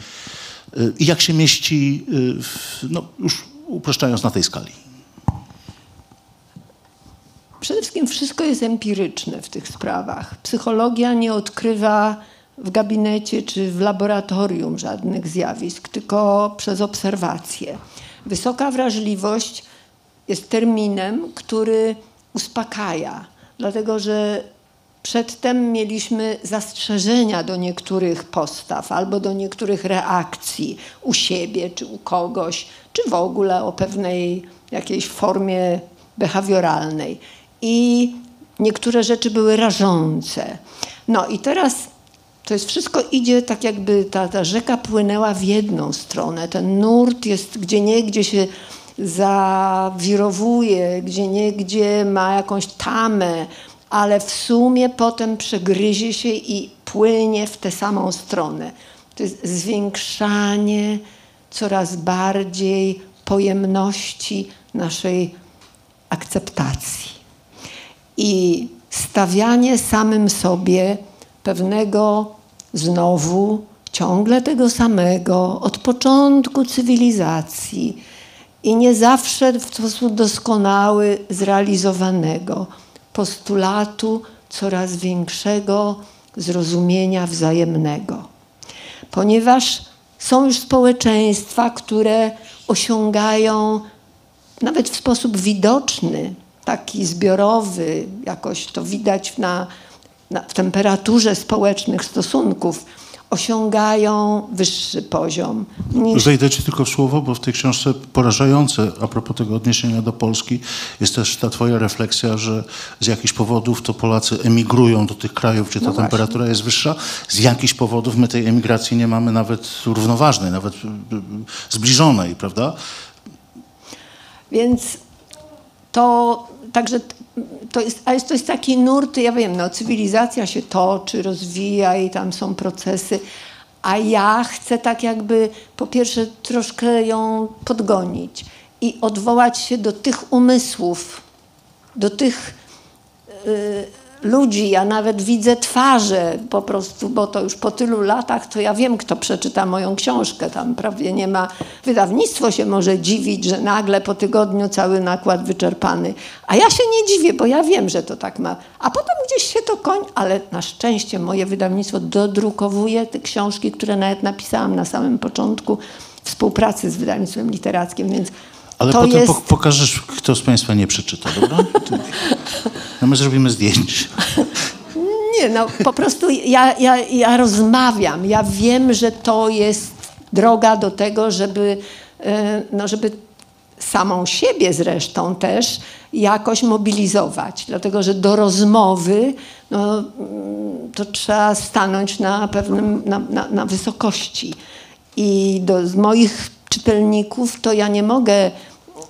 y, i jak się mieści, y, w, no, już upraszczając na tej skali. Przede wszystkim wszystko jest empiryczne w tych sprawach. Psychologia nie odkrywa w gabinecie czy w laboratorium żadnych zjawisk, tylko przez obserwacje. Wysoka wrażliwość jest terminem, który uspokaja, dlatego że przedtem mieliśmy zastrzeżenia do niektórych postaw albo do niektórych reakcji u siebie czy u kogoś, czy w ogóle o pewnej jakiejś formie behawioralnej. I niektóre rzeczy były rażące. No i teraz to jest wszystko idzie tak jakby ta, ta rzeka płynęła w jedną stronę. Ten nurt jest gdzie niegdzie się zawirowuje, gdzie niegdzie ma jakąś tamę, ale w sumie potem przegryzie się i płynie w tę samą stronę. To jest zwiększanie coraz bardziej pojemności naszej akceptacji i stawianie samym sobie pewnego znowu ciągle tego samego od początku cywilizacji i nie zawsze w sposób doskonały zrealizowanego postulatu coraz większego zrozumienia wzajemnego. Ponieważ są już społeczeństwa, które osiągają nawet w sposób widoczny, taki zbiorowy, jakoś to widać na, na w temperaturze społecznych stosunków, osiągają wyższy poziom. Niż... Zejdę ci tylko w słowo, bo w tej książce porażające, a propos tego odniesienia do Polski, jest też ta twoja refleksja, że z jakichś powodów to Polacy emigrują do tych krajów, gdzie ta no temperatura jest wyższa. Z jakichś powodów my tej emigracji nie mamy nawet równoważnej, nawet zbliżonej, prawda? Więc to także to jest, ale to jest taki nurt, ja wiem, no, cywilizacja się toczy, rozwija i tam są procesy, a ja chcę tak jakby po pierwsze troszkę ją podgonić i odwołać się do tych umysłów, do tych y, ludzi, ja nawet widzę twarze po prostu, bo to już po tylu latach, to ja wiem, kto przeczyta moją książkę. Tam prawie nie ma. Wydawnictwo się może dziwić, że nagle po tygodniu cały nakład wyczerpany. A ja się nie dziwię, bo ja wiem, że to tak ma. A potem gdzieś się to koń, ale na szczęście moje wydawnictwo dodrukowuje te książki, które nawet napisałam na samym początku współpracy z wydawnictwem literackim, więc Ale to potem jest... po, pokażesz, kto z Państwa nie przeczyta, dobra? No my zrobimy zdjęcie. Nie, no po prostu ja, ja, ja rozmawiam. Ja wiem, że to jest droga do tego, żeby, e, no, żeby samą siebie zresztą też jakoś mobilizować. Dlatego, że do rozmowy no, to trzeba stanąć na pewnym, na, na, na wysokości. I do, z moich czytelników to ja nie mogę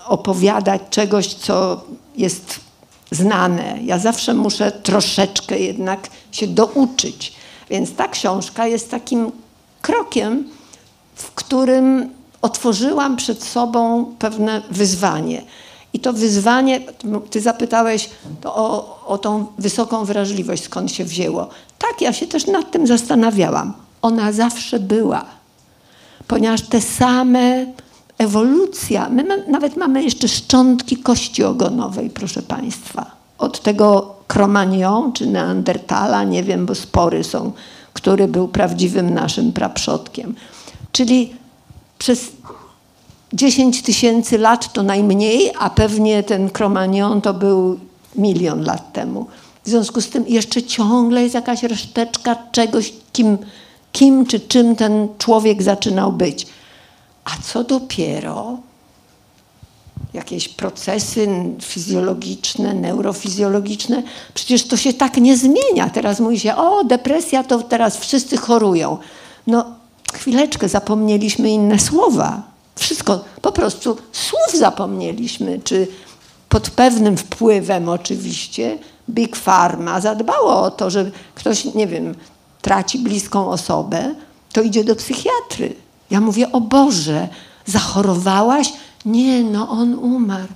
opowiadać czegoś, co jest znane. Ja zawsze muszę troszeczkę jednak się douczyć. Więc ta książka jest takim krokiem, w którym otworzyłam przed sobą pewne wyzwanie. I to wyzwanie, ty zapytałeś o, o tą wysoką wrażliwość, skąd się wzięło. Tak, ja się też nad tym zastanawiałam. Ona zawsze była. Ponieważ te same ewolucja, my ma, nawet mamy jeszcze szczątki kości ogonowej, proszę Państwa. Od tego Cromagnon czy Neandertala, nie wiem, bo spory są, który był prawdziwym naszym praprzodkiem. Czyli przez 10 tysięcy lat to najmniej, a pewnie ten Cromagnon to był milion lat temu. W związku z tym jeszcze ciągle jest jakaś reszteczka czegoś, kim, kim czy czym ten człowiek zaczynał być. A co dopiero jakieś procesy fizjologiczne, neurofizjologiczne, przecież to się tak nie zmienia. Teraz mówi się, o depresja to teraz wszyscy chorują. No chwileczkę, zapomnieliśmy inne słowa. Wszystko, po prostu słów zapomnieliśmy, czy pod pewnym wpływem oczywiście Big Pharma zadbało o to, że ktoś, nie wiem, traci bliską osobę, to idzie do psychiatry. Ja mówię, o Boże, zachorowałaś? Nie, no on umarł.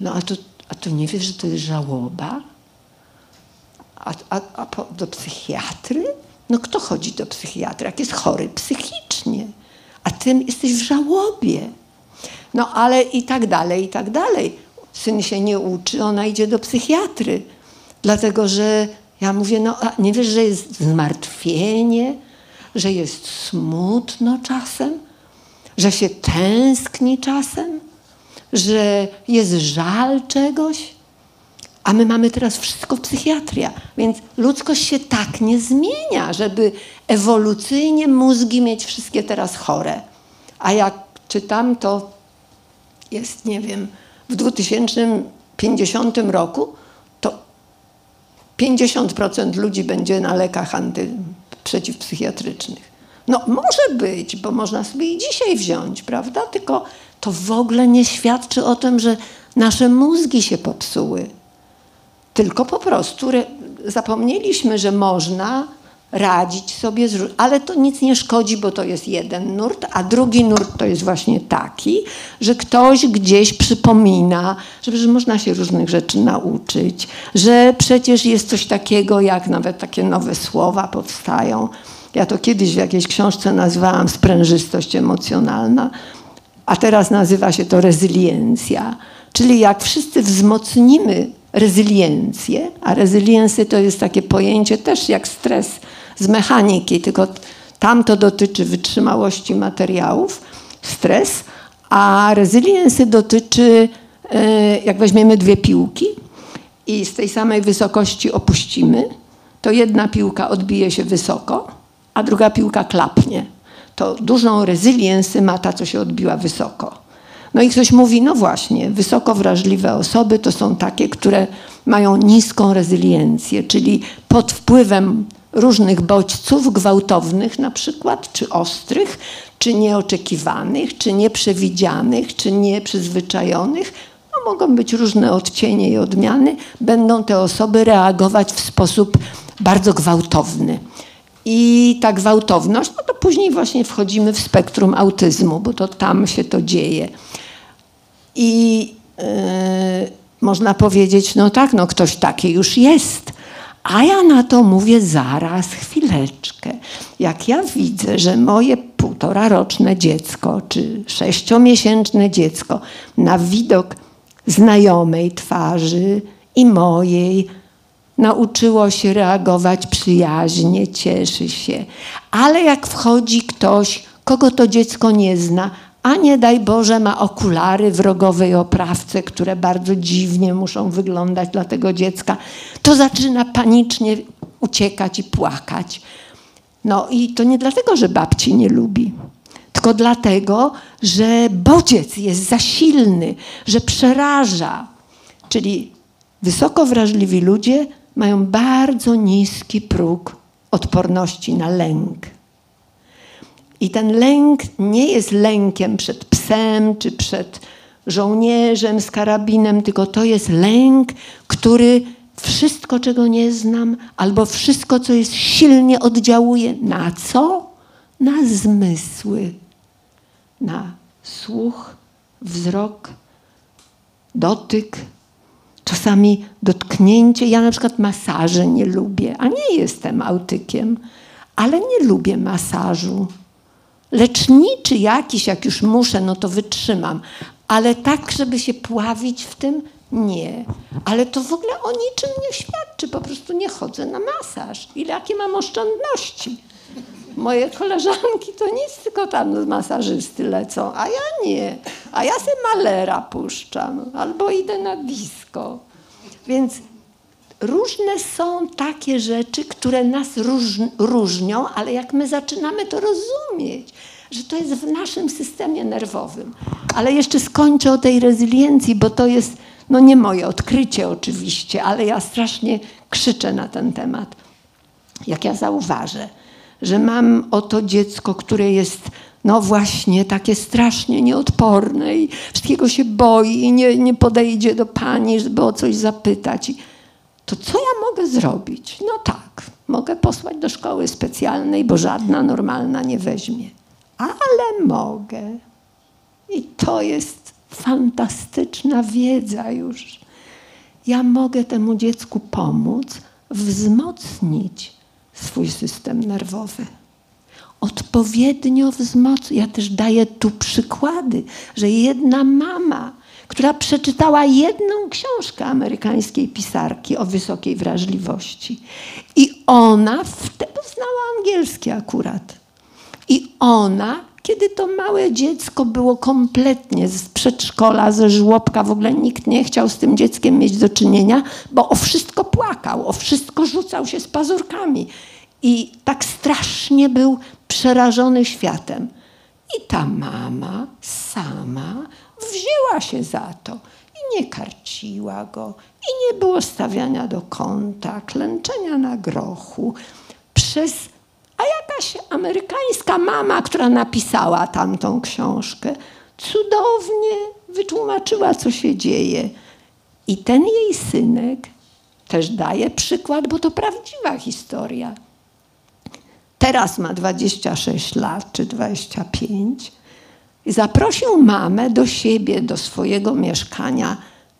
No a to, a to nie wiesz, że to jest żałoba? A, a, a po, do psychiatry? No kto chodzi do psychiatry, jak jest chory psychicznie? A ty jesteś w żałobie. No ale i tak dalej, i tak dalej. Syn się nie uczy, ona idzie do psychiatry. Dlatego, że ja mówię, no a nie wiesz, że jest zmartwienie, że jest smutno czasem, że się tęskni czasem, że jest żal czegoś. A my mamy teraz wszystko psychiatria, więc ludzkość się tak nie zmienia, żeby ewolucyjnie mózgi mieć wszystkie teraz chore. A jak czytam, to jest, nie wiem, w 2050 roku to 50% ludzi będzie na lekach anty, przeciwpsychiatrycznych. No może być, bo można sobie i dzisiaj wziąć, prawda? Tylko to w ogóle nie świadczy o tym, że nasze mózgi się popsuły. Tylko po prostu zapomnieliśmy, że można radzić sobie, z, ale to nic nie szkodzi, bo to jest jeden nurt, a drugi nurt to jest właśnie taki, że ktoś gdzieś przypomina, że, że można się różnych rzeczy nauczyć, że przecież jest coś takiego, jak nawet takie nowe słowa powstają. Ja to kiedyś w jakiejś książce nazwałam sprężystość emocjonalna, a teraz nazywa się to rezyliencja. Czyli jak wszyscy wzmocnimy rezyliencję, a rezyliencja to jest takie pojęcie też jak stres z mechaniki, tylko tam to dotyczy wytrzymałości materiałów, stres, a rezyliencja dotyczy, e, jak weźmiemy dwie piłki i z tej samej wysokości opuścimy, to jedna piłka odbije się wysoko, a druga piłka klapnie. To dużą rezyliencję ma ta, co się odbiła wysoko. No i ktoś mówi, no właśnie, wysoko wrażliwe osoby to są takie, które mają niską rezyliencję, czyli pod wpływem różnych bodźców gwałtownych na przykład, czy ostrych, czy nieoczekiwanych, czy nieprzewidzianych, czy nieprzyzwyczajonych, no mogą być różne odcienie i odmiany, będą te osoby reagować w sposób bardzo gwałtowny. I ta gwałtowność, no to później właśnie wchodzimy w spektrum autyzmu, bo to tam się to dzieje. I yy, można powiedzieć, no tak, no ktoś taki już jest, A ja na to mówię zaraz, chwileczkę. Jak ja widzę, że moje półtora roczne dziecko, czy sześciomiesięczne dziecko na widok znajomej twarzy i mojej nauczyło się reagować przyjaźnie, cieszy się. Ale jak wchodzi ktoś, kogo to dziecko nie zna, a nie daj Boże ma okulary w rogowej oprawce, które bardzo dziwnie muszą wyglądać dla tego dziecka, to zaczyna panicznie uciekać i płakać. No i to nie dlatego, że babci nie lubi, tylko dlatego, że bodziec jest za silny, że przeraża. Czyli wysoko wrażliwi ludzie mają bardzo niski próg odporności na lęk. I ten lęk nie jest lękiem przed psem czy przed żołnierzem z karabinem, tylko to jest lęk, który wszystko, czego nie znam, albo wszystko, co jest silnie oddziałuje na co? Na zmysły, na słuch, wzrok, dotyk, czasami dotknięcie. Ja na przykład masaży nie lubię, a nie jestem autykiem, ale nie lubię masażu. Leczniczy jakiś, jak już muszę, no to wytrzymam. Ale tak, żeby się pławić w tym, nie. Ale to w ogóle o niczym nie świadczy. Po prostu nie chodzę na masaż. Ile jakie mam oszczędności. Moje koleżanki to nic, tylko tam masażysty lecą, a ja nie. A ja se malera puszczam albo idę na disco. Więc różne są takie rzeczy, które nas różnią, ale jak my zaczynamy to rozumieć, że to jest w naszym systemie nerwowym. Ale jeszcze skończę o tej rezyliencji, bo to jest no nie moje odkrycie oczywiście, ale ja strasznie krzyczę na ten temat. Jak ja zauważę, że mam oto dziecko, które jest no właśnie takie strasznie nieodporne i wszystkiego się boi i nie, nie podejdzie do pani, żeby o coś zapytać. To co ja mogę zrobić? No tak, mogę posłać do szkoły specjalnej, bo żadna normalna nie weźmie. Ale mogę. I to jest fantastyczna wiedza już. Ja mogę temu dziecku pomóc wzmocnić swój system nerwowy. Odpowiednio wzmocnić. Ja też daję tu przykłady, że jedna mama, która przeczytała jedną książkę amerykańskiej pisarki o wysokiej wrażliwości, i ona wtedy znała angielski akurat. I ona kiedy to małe dziecko było kompletnie z przedszkola, ze żłobka, w ogóle nikt nie chciał z tym dzieckiem mieć do czynienia, bo o wszystko płakał, o wszystko rzucał się z pazurkami. I tak strasznie był przerażony światem. I ta mama sama wzięła się za to i nie karciła go, i nie było stawiania do kąta, klęczenia na grochu. Przez a jakaś amerykańska mama, która napisała tamtą książkę, cudownie wytłumaczyła, co się dzieje. I ten jej synek też daje przykład, bo to prawdziwa historia. Teraz ma 26 lat czy 25 i zaprosił mamę do siebie, do swojego mieszkania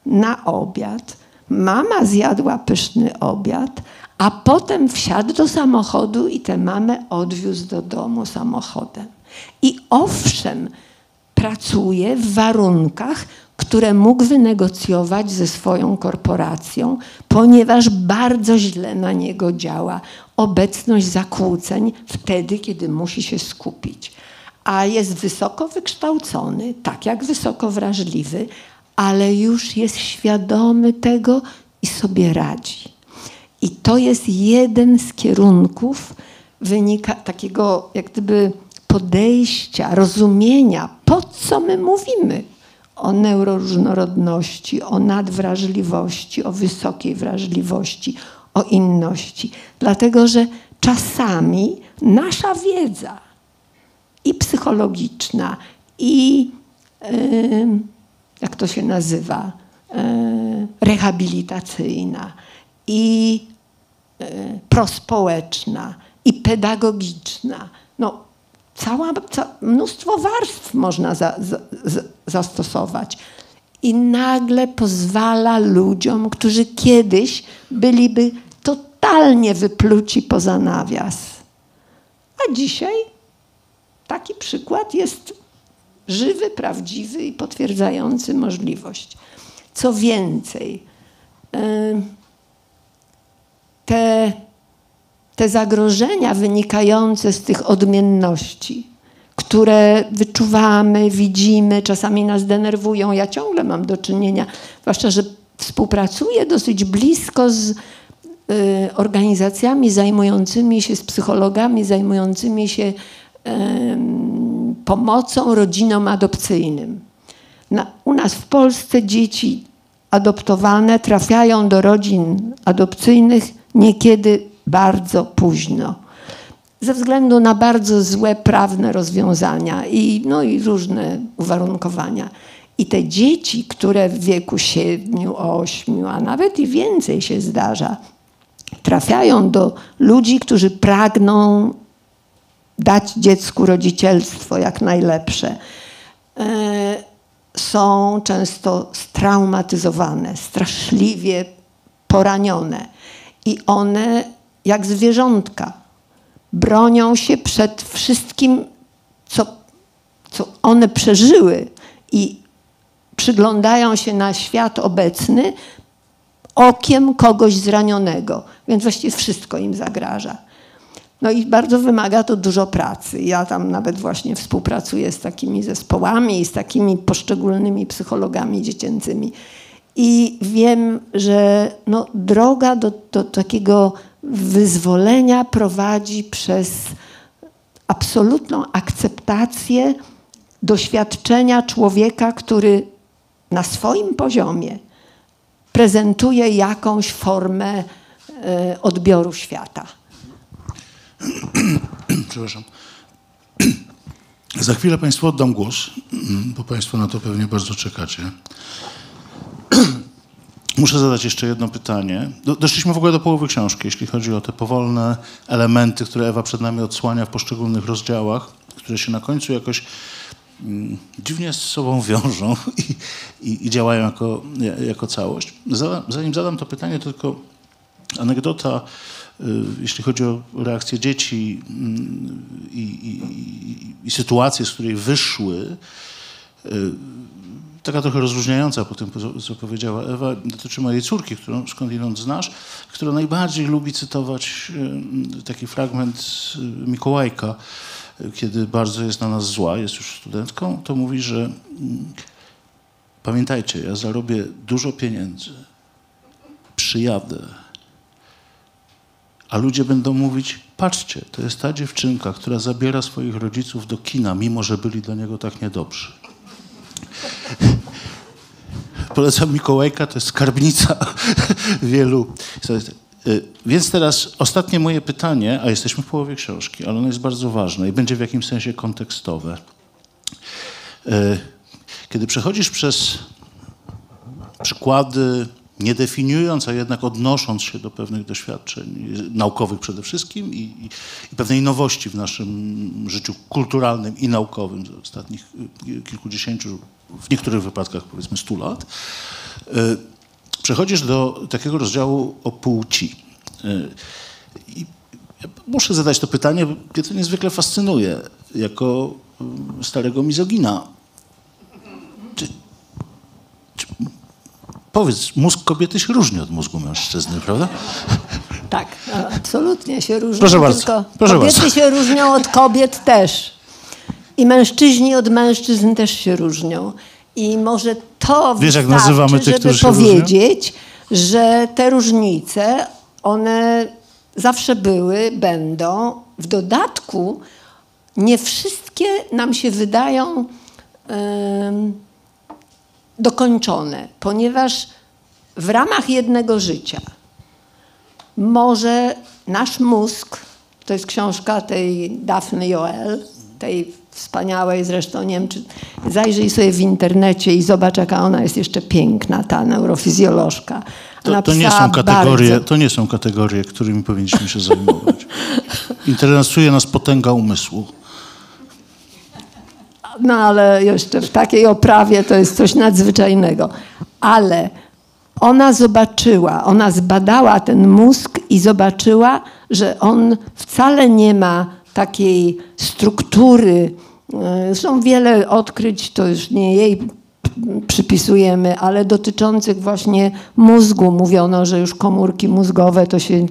na obiad. Mama zjadła pyszny obiad, a potem wsiadł do samochodu i tę mamę odwiózł do domu samochodem. I owszem, pracuje w warunkach, które mógł wynegocjować ze swoją korporacją, ponieważ bardzo źle na niego działa obecność zakłóceń wtedy, kiedy musi się skupić. A jest wysoko wykształcony, tak jak wysoko wrażliwy, ale już jest świadomy tego i sobie radzi. I to jest jeden z kierunków wynika takiego jak gdyby podejścia, rozumienia, po co my mówimy o neuroróżnorodności, o nadwrażliwości, o wysokiej wrażliwości, o inności. Dlatego, że czasami nasza wiedza i psychologiczna, i jak to się nazywa, rehabilitacyjna, i e, prospołeczna, i pedagogiczna. No, cała, ca, mnóstwo warstw można za, za, zastosować. I nagle pozwala ludziom, którzy kiedyś byliby totalnie wypluci poza nawias. A dzisiaj taki przykład jest żywy, prawdziwy i potwierdzający możliwość. Co więcej, te, te zagrożenia wynikające z tych odmienności, które wyczuwamy, widzimy, czasami nas denerwują. Ja ciągle mam do czynienia, zwłaszcza, że współpracuję dosyć blisko z y, organizacjami zajmującymi się, z psychologami zajmującymi się pomocą rodzinom adopcyjnym. Na, u nas w Polsce dzieci adoptowane trafiają do rodzin adopcyjnych niekiedy bardzo późno. Ze względu na bardzo złe prawne rozwiązania i, no i różne uwarunkowania. I te dzieci, które w wieku siedmiu, ośmiu, a nawet i więcej się zdarza, trafiają do ludzi, którzy pragną dać dziecku rodzicielstwo jak najlepsze. E, są często straumatyzowane, straszliwie poranione. I one, jak zwierzątka, bronią się przed wszystkim, co, co one przeżyły i przyglądają się na świat obecny okiem kogoś zranionego. Więc właściwie wszystko im zagraża. No i bardzo wymaga to dużo pracy. Ja tam nawet właśnie współpracuję z takimi zespołami i z takimi poszczególnymi psychologami dziecięcymi. I wiem, że no, droga do, do takiego wyzwolenia prowadzi przez absolutną akceptację doświadczenia człowieka, który na swoim poziomie prezentuje jakąś formę e, odbioru świata. Przepraszam. Za chwilę Państwu oddam głos, bo Państwo na to pewnie bardzo czekacie. Muszę zadać jeszcze jedno pytanie. Doszliśmy w ogóle do połowy książki, jeśli chodzi o te powolne elementy, które Ewa przed nami odsłania w poszczególnych rozdziałach, które się na końcu jakoś mm, dziwnie z sobą wiążą i, i, i działają jako, jako całość. Zanim zadam to pytanie, to tylko anegdota jeśli chodzi o reakcję dzieci mm, i, i, i sytuację, z której wyszły, y, taka trochę rozróżniająca po tym, co powiedziała Ewa, dotyczy mojej córki, którą skądinąd znasz, która najbardziej lubi cytować y, taki fragment Mikołajka, kiedy bardzo jest na nas zła, jest już studentką, to mówi, że mm, pamiętajcie, ja zarobię dużo pieniędzy, przyjadę, a ludzie będą mówić, patrzcie, to jest ta dziewczynka, która zabiera swoich rodziców do kina, mimo że byli dla niego tak niedobrzy. Polecam Mikołajka, to jest skarbnica wielu. Y, więc teraz ostatnie moje pytanie, a jesteśmy w połowie książki, ale ono jest bardzo ważne i będzie w jakimś sensie kontekstowe. Y, kiedy przechodzisz przez przykłady nie definiując, a jednak odnosząc się do pewnych doświadczeń naukowych przede wszystkim i, i, pewnej nowości w naszym życiu kulturalnym i naukowym z ostatnich y, kilkudziesięciu, w niektórych wypadkach powiedzmy stu lat, y, przechodzisz do takiego rozdziału o płci. Y, I muszę zadać to pytanie, bo mnie to niezwykle fascynuje, jako starego mizogina. Czy, czy Powiedz, mózg kobiety się różni od mózgu mężczyzny, prawda? Tak, absolutnie się różni. Proszę bardzo. Tylko proszę kobiety bardzo. się różnią od kobiet też. I mężczyźni od mężczyzn też się różnią. I może to Wiesz, jak nazywamy tych, żeby powiedzieć, różnią? że te różnice, one zawsze były, będą. W dodatku nie wszystkie nam się wydają... Yy, dokończone, ponieważ w ramach jednego życia może nasz mózg, to jest książka tej Daphne Joel, tej wspaniałej zresztą, nie wiem, czy zajrzyj sobie w internecie i zobacz, jaka ona jest jeszcze piękna, ta neurofizjolożka. To, to, nie są kategorie, bardzo... to nie są kategorie, którymi powinniśmy się zajmować. Interesuje nas potęga umysłu. No ale jeszcze w takiej oprawie to jest coś nadzwyczajnego. Ale ona zobaczyła, ona zbadała ten mózg i zobaczyła, że on wcale nie ma takiej struktury. Zresztą wiele odkryć, to już nie jej przypisujemy, ale dotyczących właśnie mózgu. Mówiono, że już komórki mózgowe to się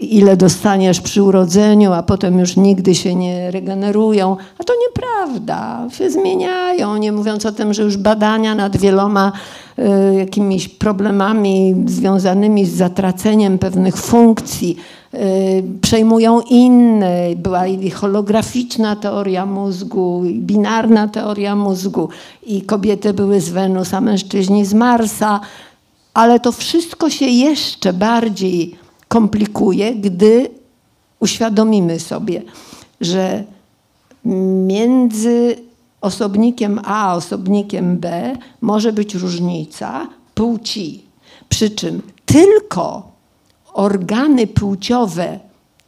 ile dostaniesz przy urodzeniu, a potem już nigdy się nie regenerują. A to nieprawda, się zmieniają, nie mówiąc o tym, że już badania nad wieloma y, jakimiś problemami związanymi z zatraceniem pewnych funkcji przejmują inne. Była i holograficzna teoria mózgu, i binarna teoria mózgu, i kobiety były z Wenus, a mężczyźni z Marsa, ale to wszystko się jeszcze bardziej komplikuje, gdy uświadomimy sobie, że między osobnikiem A a osobnikiem B może być różnica płci. Przy czym tylko organy płciowe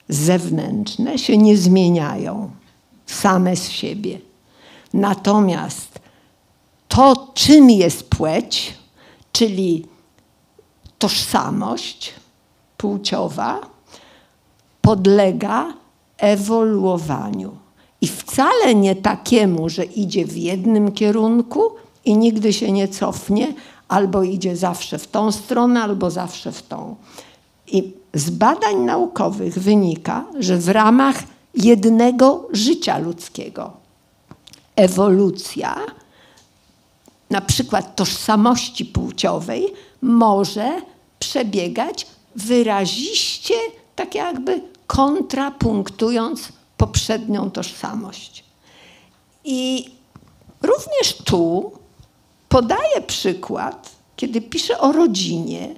zewnętrzne się nie zmieniają same z siebie. Natomiast to, czym jest płeć, czyli tożsamość, płciowa podlega ewoluowaniu. I wcale nie takiemu, że idzie w jednym kierunku i nigdy się nie cofnie, albo idzie zawsze w tą stronę, albo zawsze w tą. I z badań naukowych wynika, że w ramach jednego życia ludzkiego ewolucja, na przykład tożsamości płciowej, może przebiegać wyraziście, tak jakby kontrapunktując poprzednią tożsamość. I również tu podaję przykład, kiedy piszę o rodzinie,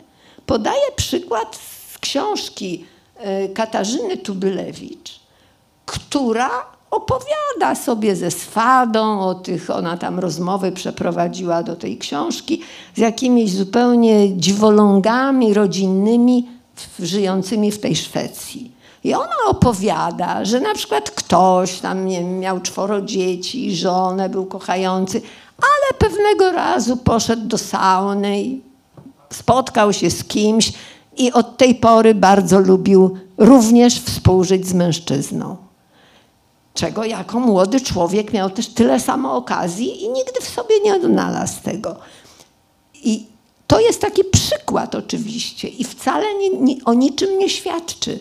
podaję przykład książki e, Katarzyny Tubylewicz, która opowiada sobie ze swadą o tych, ona tam rozmowy przeprowadziła do tej książki z jakimiś zupełnie dziwolągami rodzinnymi żyjącymi w tej Szwecji. I ona opowiada, że na przykład ktoś tam nie, miał czworo dzieci, żonę, był kochający, ale pewnego razu poszedł do sauny i spotkał się z kimś i od tej pory bardzo lubił również współżyć z mężczyzną czego jako młody człowiek miał też tyle samo okazji i nigdy w sobie nie odnalazł tego. I to jest taki przykład oczywiście i wcale nie, nie, o niczym nie świadczy.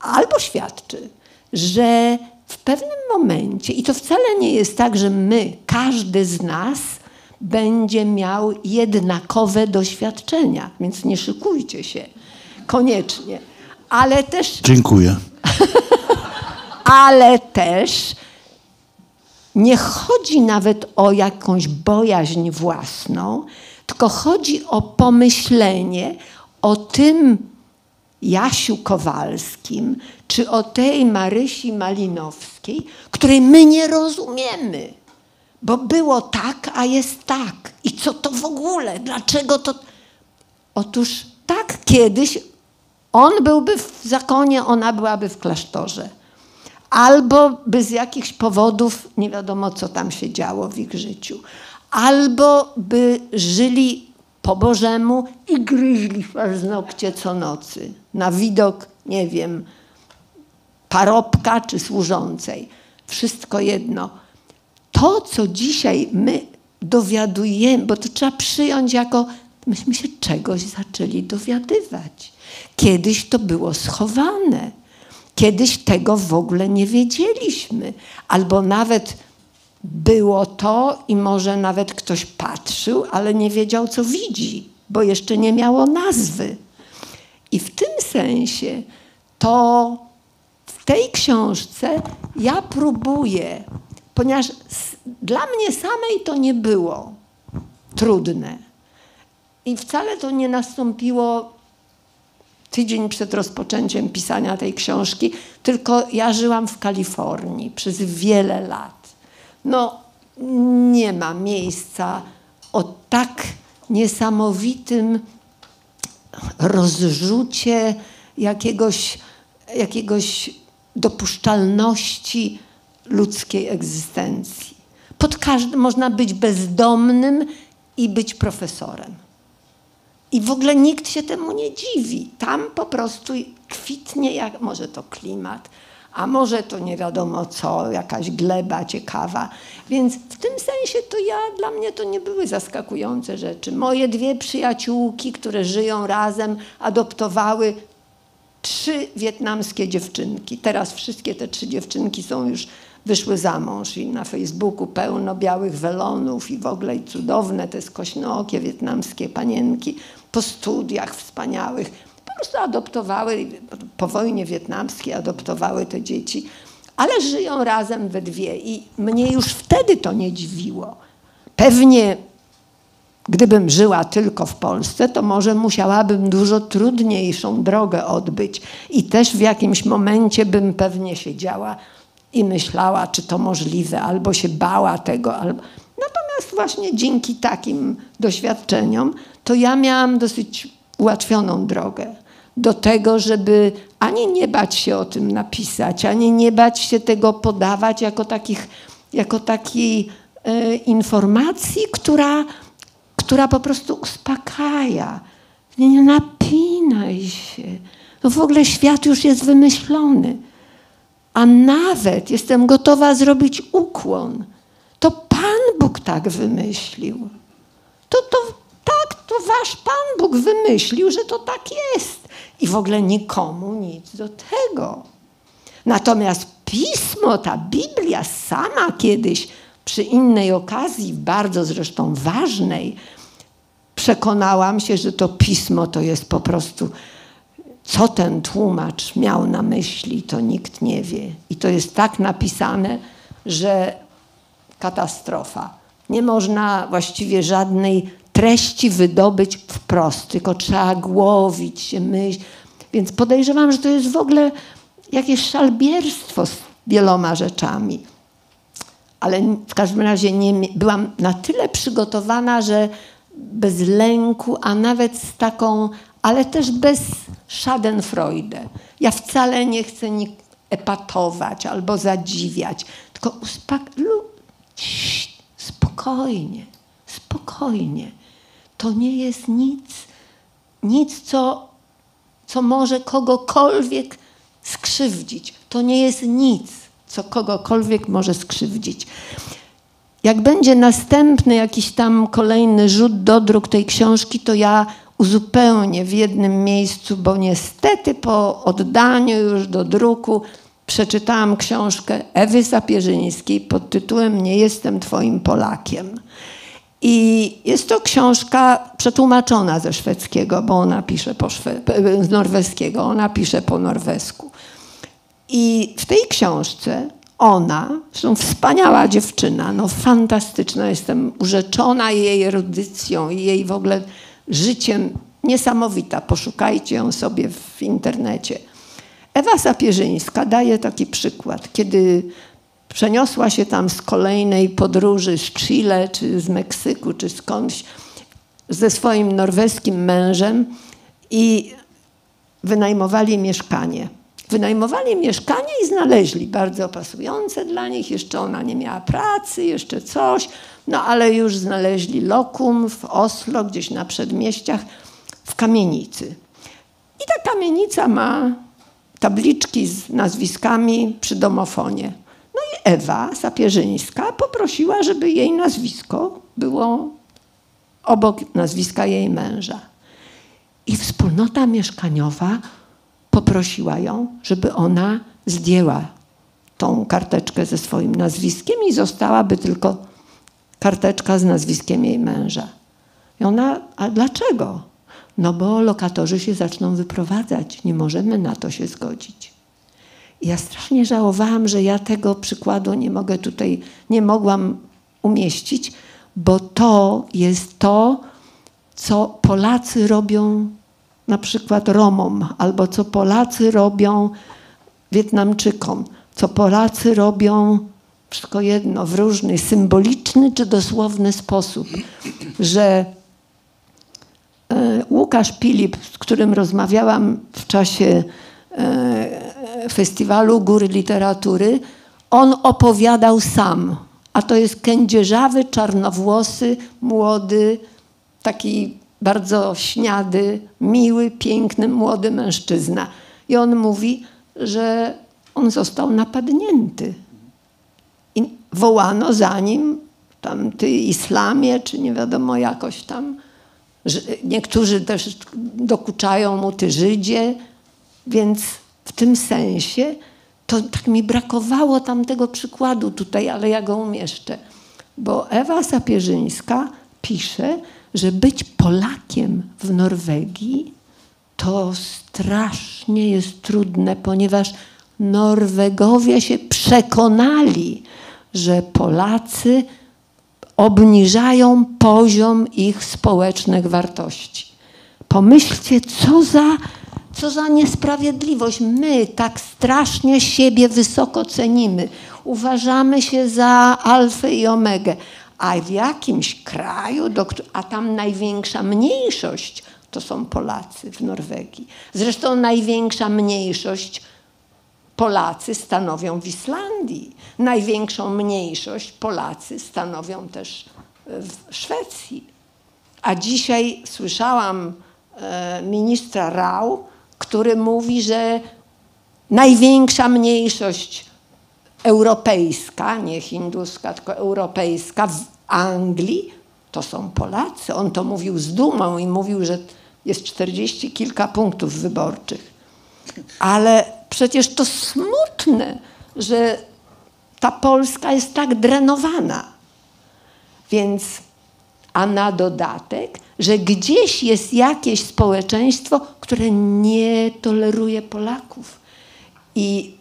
Albo świadczy, że w pewnym momencie, i to wcale nie jest tak, że my, każdy z nas, będzie miał jednakowe doświadczenia, więc nie szykujcie się koniecznie. Ale też. Dziękuję. ale też nie chodzi nawet o jakąś bojaźń własną, tylko chodzi o pomyślenie o tym Jasiu Kowalskim, czy o tej Marysi Malinowskiej, której my nie rozumiemy. Bo było tak, a jest tak. I co to w ogóle? Dlaczego to. Otóż tak kiedyś on byłby w zakonie, ona byłaby w klasztorze albo by z jakichś powodów nie wiadomo, co tam się działo w ich życiu, albo by żyli po Bożemu i gryźli paznokcie co nocy na widok, nie wiem, parobka czy służącej. Wszystko jedno. To, co dzisiaj my dowiadujemy, bo to trzeba przyjąć jako, myśmy się czegoś zaczęli dowiadywać. Kiedyś to było schowane. Kiedyś tego w ogóle nie wiedzieliśmy, albo nawet było to i może nawet ktoś patrzył, ale nie wiedział, co widzi, bo jeszcze nie miało nazwy. I w tym sensie to w tej książce ja próbuję, ponieważ dla mnie samej to nie było trudne. I wcale to nie nastąpiło tydzień przed rozpoczęciem pisania tej książki, tylko ja żyłam w Kalifornii przez wiele lat. No, nie ma miejsca o tak niesamowitym rozrzucie jakiegoś, jakiegoś dopuszczalności ludzkiej egzystencji. Pod każdym można być bezdomnym i być profesorem. I w ogóle nikt się temu nie dziwi. Tam po prostu kwitnie, jak może to klimat, a może to nie wiadomo co, jakaś gleba ciekawa. Więc w tym sensie to ja, dla mnie to nie były zaskakujące rzeczy. Moje dwie przyjaciółki, które żyją razem, adoptowały trzy wietnamskie dziewczynki. Teraz wszystkie te trzy dziewczynki są już wyszły za mąż i na Facebooku pełno białych welonów i w ogóle cudowne te skośnookie wietnamskie panienki po studiach wspaniałych. Po prostu adoptowały, po wojnie wietnamskiej adoptowały te dzieci, ale żyją razem we dwie i mnie już wtedy to nie dziwiło. Pewnie Gdybym żyła tylko w Polsce, to może musiałabym dużo trudniejszą drogę odbyć i też w jakimś momencie bym pewnie siedziała i myślała, czy to możliwe, albo się bała tego. Albo... Natomiast właśnie dzięki takim doświadczeniom, to ja miałam dosyć ułatwioną drogę do tego, żeby ani nie bać się o tym napisać, ani nie bać się tego podawać jako, takich, jako takiej e, informacji, która która po prostu uspokaja. Nie napinaj się. No w ogóle świat już jest wymyślony. A nawet jestem gotowa zrobić ukłon. To Pan Bóg tak wymyślił. To, to tak, to wasz Pan Bóg wymyślił, że to tak jest. I w ogóle nikomu nic do tego. Natomiast pismo, ta Biblia sama kiedyś przy innej okazji, bardzo zresztą ważnej, przekonałam się, że to pismo to jest po prostu, co ten tłumacz miał na myśli, to nikt nie wie. I to jest tak napisane, że katastrofa. Nie można właściwie żadnej treści wydobyć wprost, tylko trzeba głowić się, myśl. Więc podejrzewam, że to jest w ogóle jakieś szalbierstwo z wieloma rzeczami. Ale w każdym razie nie, byłam na tyle przygotowana, że bez lęku, a nawet z taką, ale też bez schadenfreude. Ja wcale nie chcę epatować albo zadziwiać, tylko spokojnie, spokojnie. To nie jest nic, nic, co, co może kogokolwiek skrzywdzić. To nie jest nic, co kogokolwiek może skrzywdzić. Jak będzie następny jakiś tam kolejny rzut do druk tej książki, to ja uzupełnię w jednym miejscu, bo niestety po oddaniu już do druku przeczytałam książkę Ewy Sapierzyńskiej pod tytułem Nie jestem twoim Polakiem. I jest to książka przetłumaczona ze szwedzkiego, bo ona pisze po szwe, z norweskiego, ona pisze po norwesku. I w tej książce ona, zresztą wspaniała dziewczyna, no fantastyczna, jestem urzeczona jej erudycją i jej w ogóle życiem niesamowita. Poszukajcie ją sobie w internecie. Ewa Sapierzyńska daje taki przykład, kiedy przeniosła się tam z kolejnej podróży z Chile, czy z Meksyku, czy skądś ze swoim norweskim mężem i wynajmowali mieszkanie. Wynajmowali mieszkanie i znaleźli bardzo pasujące dla nich. Jeszcze ona nie miała pracy, jeszcze coś. No ale już znaleźli lokum w Oslo, gdzieś na przedmieściach, w kamienicy. I ta kamienica ma tabliczki z nazwiskami przy domofonie. No i Ewa Sapierzyńska poprosiła, żeby jej nazwisko było obok nazwiska jej męża. I wspólnota mieszkaniowa poprosiła ją, żeby ona zdjęła tą karteczkę ze swoim nazwiskiem i zostałaby tylko karteczka z nazwiskiem jej męża. I ona, a dlaczego? No bo lokatorzy się zaczną wyprowadzać, nie możemy na to się zgodzić. I ja strasznie żałowałam, że ja tego przykładu nie mogę tutaj, nie mogłam umieścić, bo to jest to, co Polacy robią na przykład Romom, albo co Polacy robią Wietnamczykom, co Polacy robią, wszystko jedno, w różny symboliczny czy dosłowny sposób, że e, Łukasz Pilip, z którym rozmawiałam w czasie e, festiwalu Góry Literatury, on opowiadał sam, a to jest kędzierzawy, czarnowłosy, młody, taki bardzo śniady, miły, piękny, młody mężczyzna. I on mówi, że on został napadnięty. Wołano za nim, tam ty islamie, czy nie wiadomo jakoś tam. Niektórzy też dokuczają mu, ty Żydzie. Więc w tym sensie to tak mi brakowało tamtego przykładu tutaj, ale ja go umieszczę. Bo Ewa Sapierzyńska pisze, że być Polakiem w Norwegii to strasznie jest trudne, ponieważ Norwegowie się przekonali, że Polacy obniżają poziom ich społecznych wartości. Pomyślcie, co za, co za niesprawiedliwość. My tak strasznie siebie wysoko cenimy. Uważamy się za alfę i omegę. A w jakimś kraju, a tam największa mniejszość to są Polacy w Norwegii. Zresztą największa mniejszość Polacy stanowią w Islandii. Największą mniejszość Polacy stanowią też w Szwecji. A dzisiaj słyszałam e, ministra Rau, który mówi, że największa mniejszość europejska, nie hinduska, tylko europejska w Anglii to są Polacy. On to mówił z dumą i mówił, że jest czterdzieści kilka punktów wyborczych. Ale przecież to smutne, że ta Polska jest tak drenowana. Więc, a na dodatek, że gdzieś jest jakieś społeczeństwo, które nie toleruje Polaków. I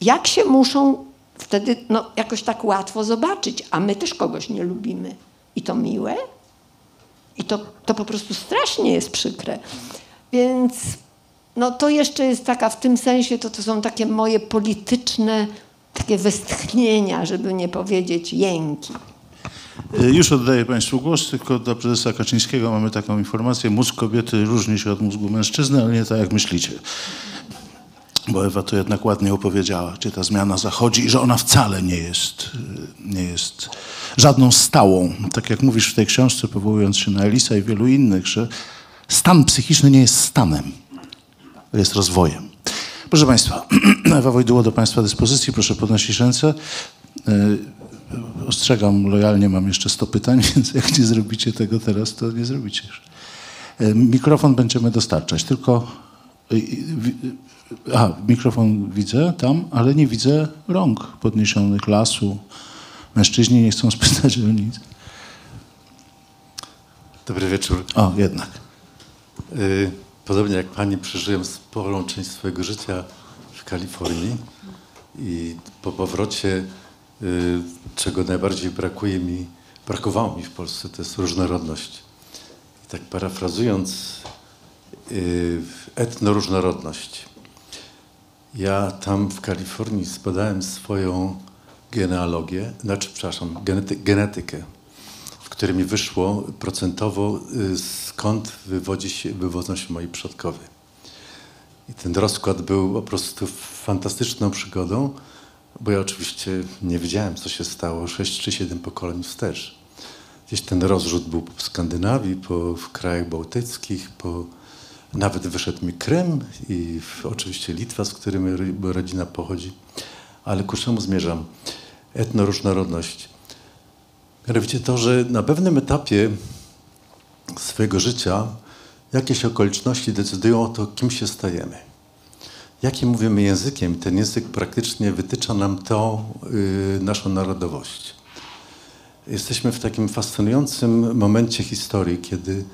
jak się muszą wtedy no, jakoś tak łatwo zobaczyć, a my też kogoś nie lubimy. I to miłe, i to, to po prostu strasznie jest przykre. Więc no, to jeszcze jest taka, w tym sensie to, to są takie moje polityczne takie westchnienia, żeby nie powiedzieć jęki. Y, Już oddaję Państwu głos, tylko dla prezesa Kaczyńskiego mamy taką informację. Mózg kobiety różni się od mózgu mężczyzny, ale nie tak jak myślicie. Bo Ewa to jednak ładnie opowiedziała, gdzie ta zmiana zachodzi i że ona wcale nie jest, y, nie jest żadną stałą. Tak jak mówisz w tej książce, powołując się na Elisa i wielu innych, że stan psychiczny nie jest stanem, jest rozwojem. Proszę Państwa, Ewa Wojdyło do Państwa dyspozycji, proszę podnosić ręce. Y, Ostrzegam lojalnie, mam jeszcze 100 pytań, więc jak nie zrobicie tego teraz, to nie zrobicie już. Y, Mikrofon będziemy dostarczać, tylko... Aha, mikrofon widzę tam, ale nie widzę rąk podniesionych, lasu. Mężczyźni nie chcą spytać o nic. Dobry wieczór. O, jednak. Y, Podobnie jak pani przeżyłem sporą część swojego życia w Kalifornii i po powrocie, y, czego najbardziej brakuje mi, brakowało mi w Polsce, to jest różnorodność. I tak parafrazując, y, etnoróżnorodność. Ja tam w Kalifornii zbadałem swoją genealogię, znaczy, przepraszam, genety, genetykę, w której mi wyszło procentowo, y, skąd wywodzi się, wywodzą się moi przodkowie. I ten rozkład był po prostu fantastyczną przygodą, bo ja oczywiście nie wiedziałem, co się stało 6 czy 7 pokoleń wstecz. Gdzieś ten rozrzut był po Skandynawii, po w krajach bałtyckich, po, nawet wyszedł mi Krym i oczywiście Litwa, z której rodzina pochodzi. Ale ku czemu zmierzam? Etnoróżnorodność. Mianowicie to, że na pewnym etapie swojego życia jakieś okoliczności decydują o to, kim się stajemy. Jakim mówimy językiem, ten język praktycznie wytycza nam tą y, naszą narodowość. Jesteśmy w takim fascynującym momencie historii, kiedy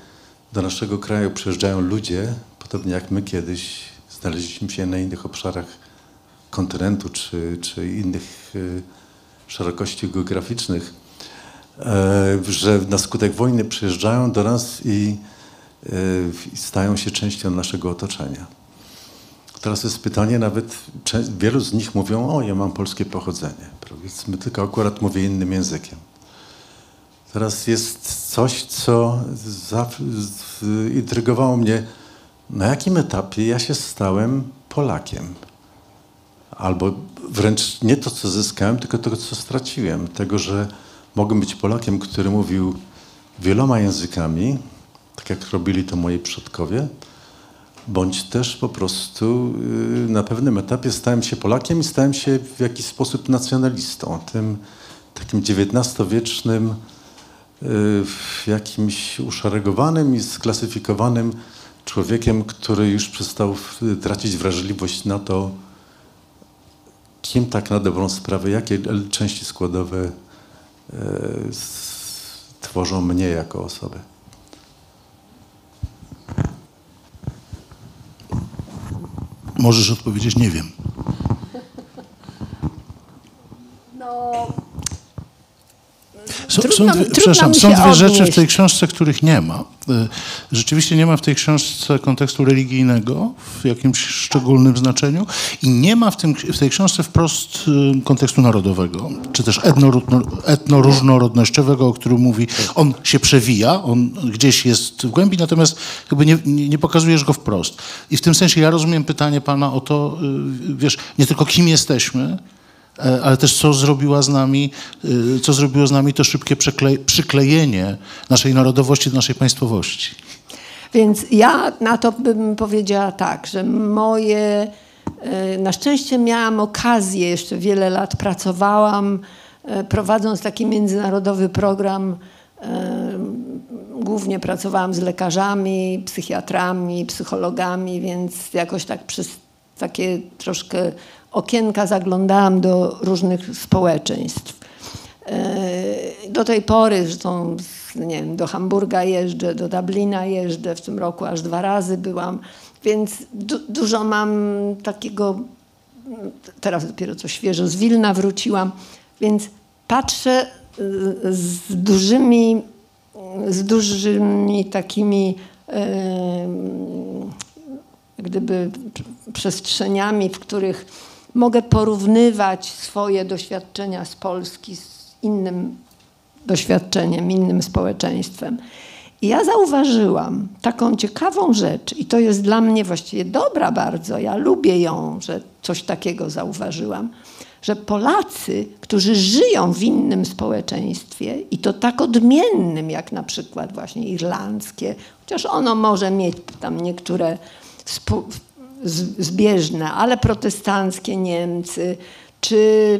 do naszego kraju przyjeżdżają ludzie, podobnie jak my kiedyś znaleźliśmy się na innych obszarach kontynentu czy, czy innych y, szerokości geograficznych, że na skutek wojny przyjeżdżają do nas i, e, i stają się częścią naszego otoczenia. Teraz jest pytanie, nawet wielu z nich mówią, o ja mam polskie pochodzenie, powiedzmy, tylko akurat mówię innym językiem. Teraz jest coś, co intrygowało mnie, na jakim etapie ja się stałem Polakiem. Albo wręcz nie to, co zyskałem, tylko to, co straciłem. Tego, że mogłem być Polakiem, który mówił wieloma językami, tak jak robili to moi przodkowie, bądź też po prostu y, na pewnym etapie stałem się Polakiem i stałem się w jakiś sposób nacjonalistą, tym takim XIX-wiecznym, y, jakimś uszeregowanym i sklasyfikowanym człowiekiem, który już przestał tracić wrażliwość na to, kim tak na dobrą sprawę, jakie części składowe tworzą mnie jako osobę. Możesz odpowiedzieć, nie wiem. No, Są, Trudno- są, dwie, trudno są dwie rzeczy w tej książce, których nie ma. Y, Rzeczywiście nie ma w tej książce kontekstu religijnego w jakimś szczególnym znaczeniu i nie ma w, tym, w tej książce wprost y, kontekstu narodowego, czy też etnoróżno- etnoróżnorodnościowego, o którym mówi. On się przewija, on gdzieś jest w głębi, natomiast jakby nie, nie, pokazujesz go wprost. I w tym sensie ja rozumiem pytanie pana o to, y, wiesz, nie tylko kim jesteśmy, ale też co zrobiła z nami, y, co zrobiło z nami to szybkie przykle- przyklejenie naszej narodowości do naszej państwowości. Więc ja na to bym powiedziała tak, że moje. e, Na szczęście miałam okazję, jeszcze wiele lat pracowałam, e, prowadząc taki międzynarodowy program. e, Głównie pracowałam z lekarzami, psychiatrami, psychologami, więc jakoś tak przez takie troszkę okienka zaglądałam do różnych społeczeństw. E, Do tej pory, zresztą nie wiem, do Hamburga jeżdżę, do Dublina jeżdżę, w tym roku aż dwa razy byłam, więc du dużo mam takiego, teraz dopiero co świeżo z Wilna wróciłam, więc patrzę y, z dużymi, z dużymi takimi em, gdyby przestrzeniami, w których mogę porównywać swoje doświadczenia z Polski z innym doświadczeniem, innym społeczeństwem. I ja zauważyłam taką ciekawą rzecz, i to jest dla mnie właściwie dobra bardzo, ja lubię ją, że coś takiego zauważyłam, że Polacy, którzy żyją w innym społeczeństwie i to tak odmiennym, jak na przykład właśnie irlandzkie, chociaż ono może mieć tam niektóre zbieżne, ale protestanckie Niemcy, czy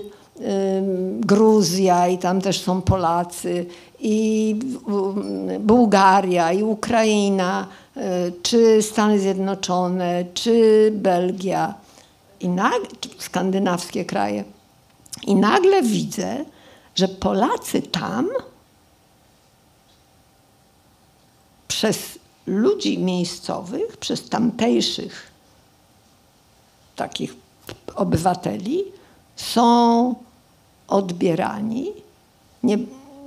Gruzja i tam też są Polacy, i Bułgaria, i Ukraina, y, czy Stany Zjednoczone, czy Belgia, i skandynawskie kraje. I nagle widzę, że Polacy tam przez ludzi miejscowych, przez tamtejszych takich obywateli są odbierani, nie,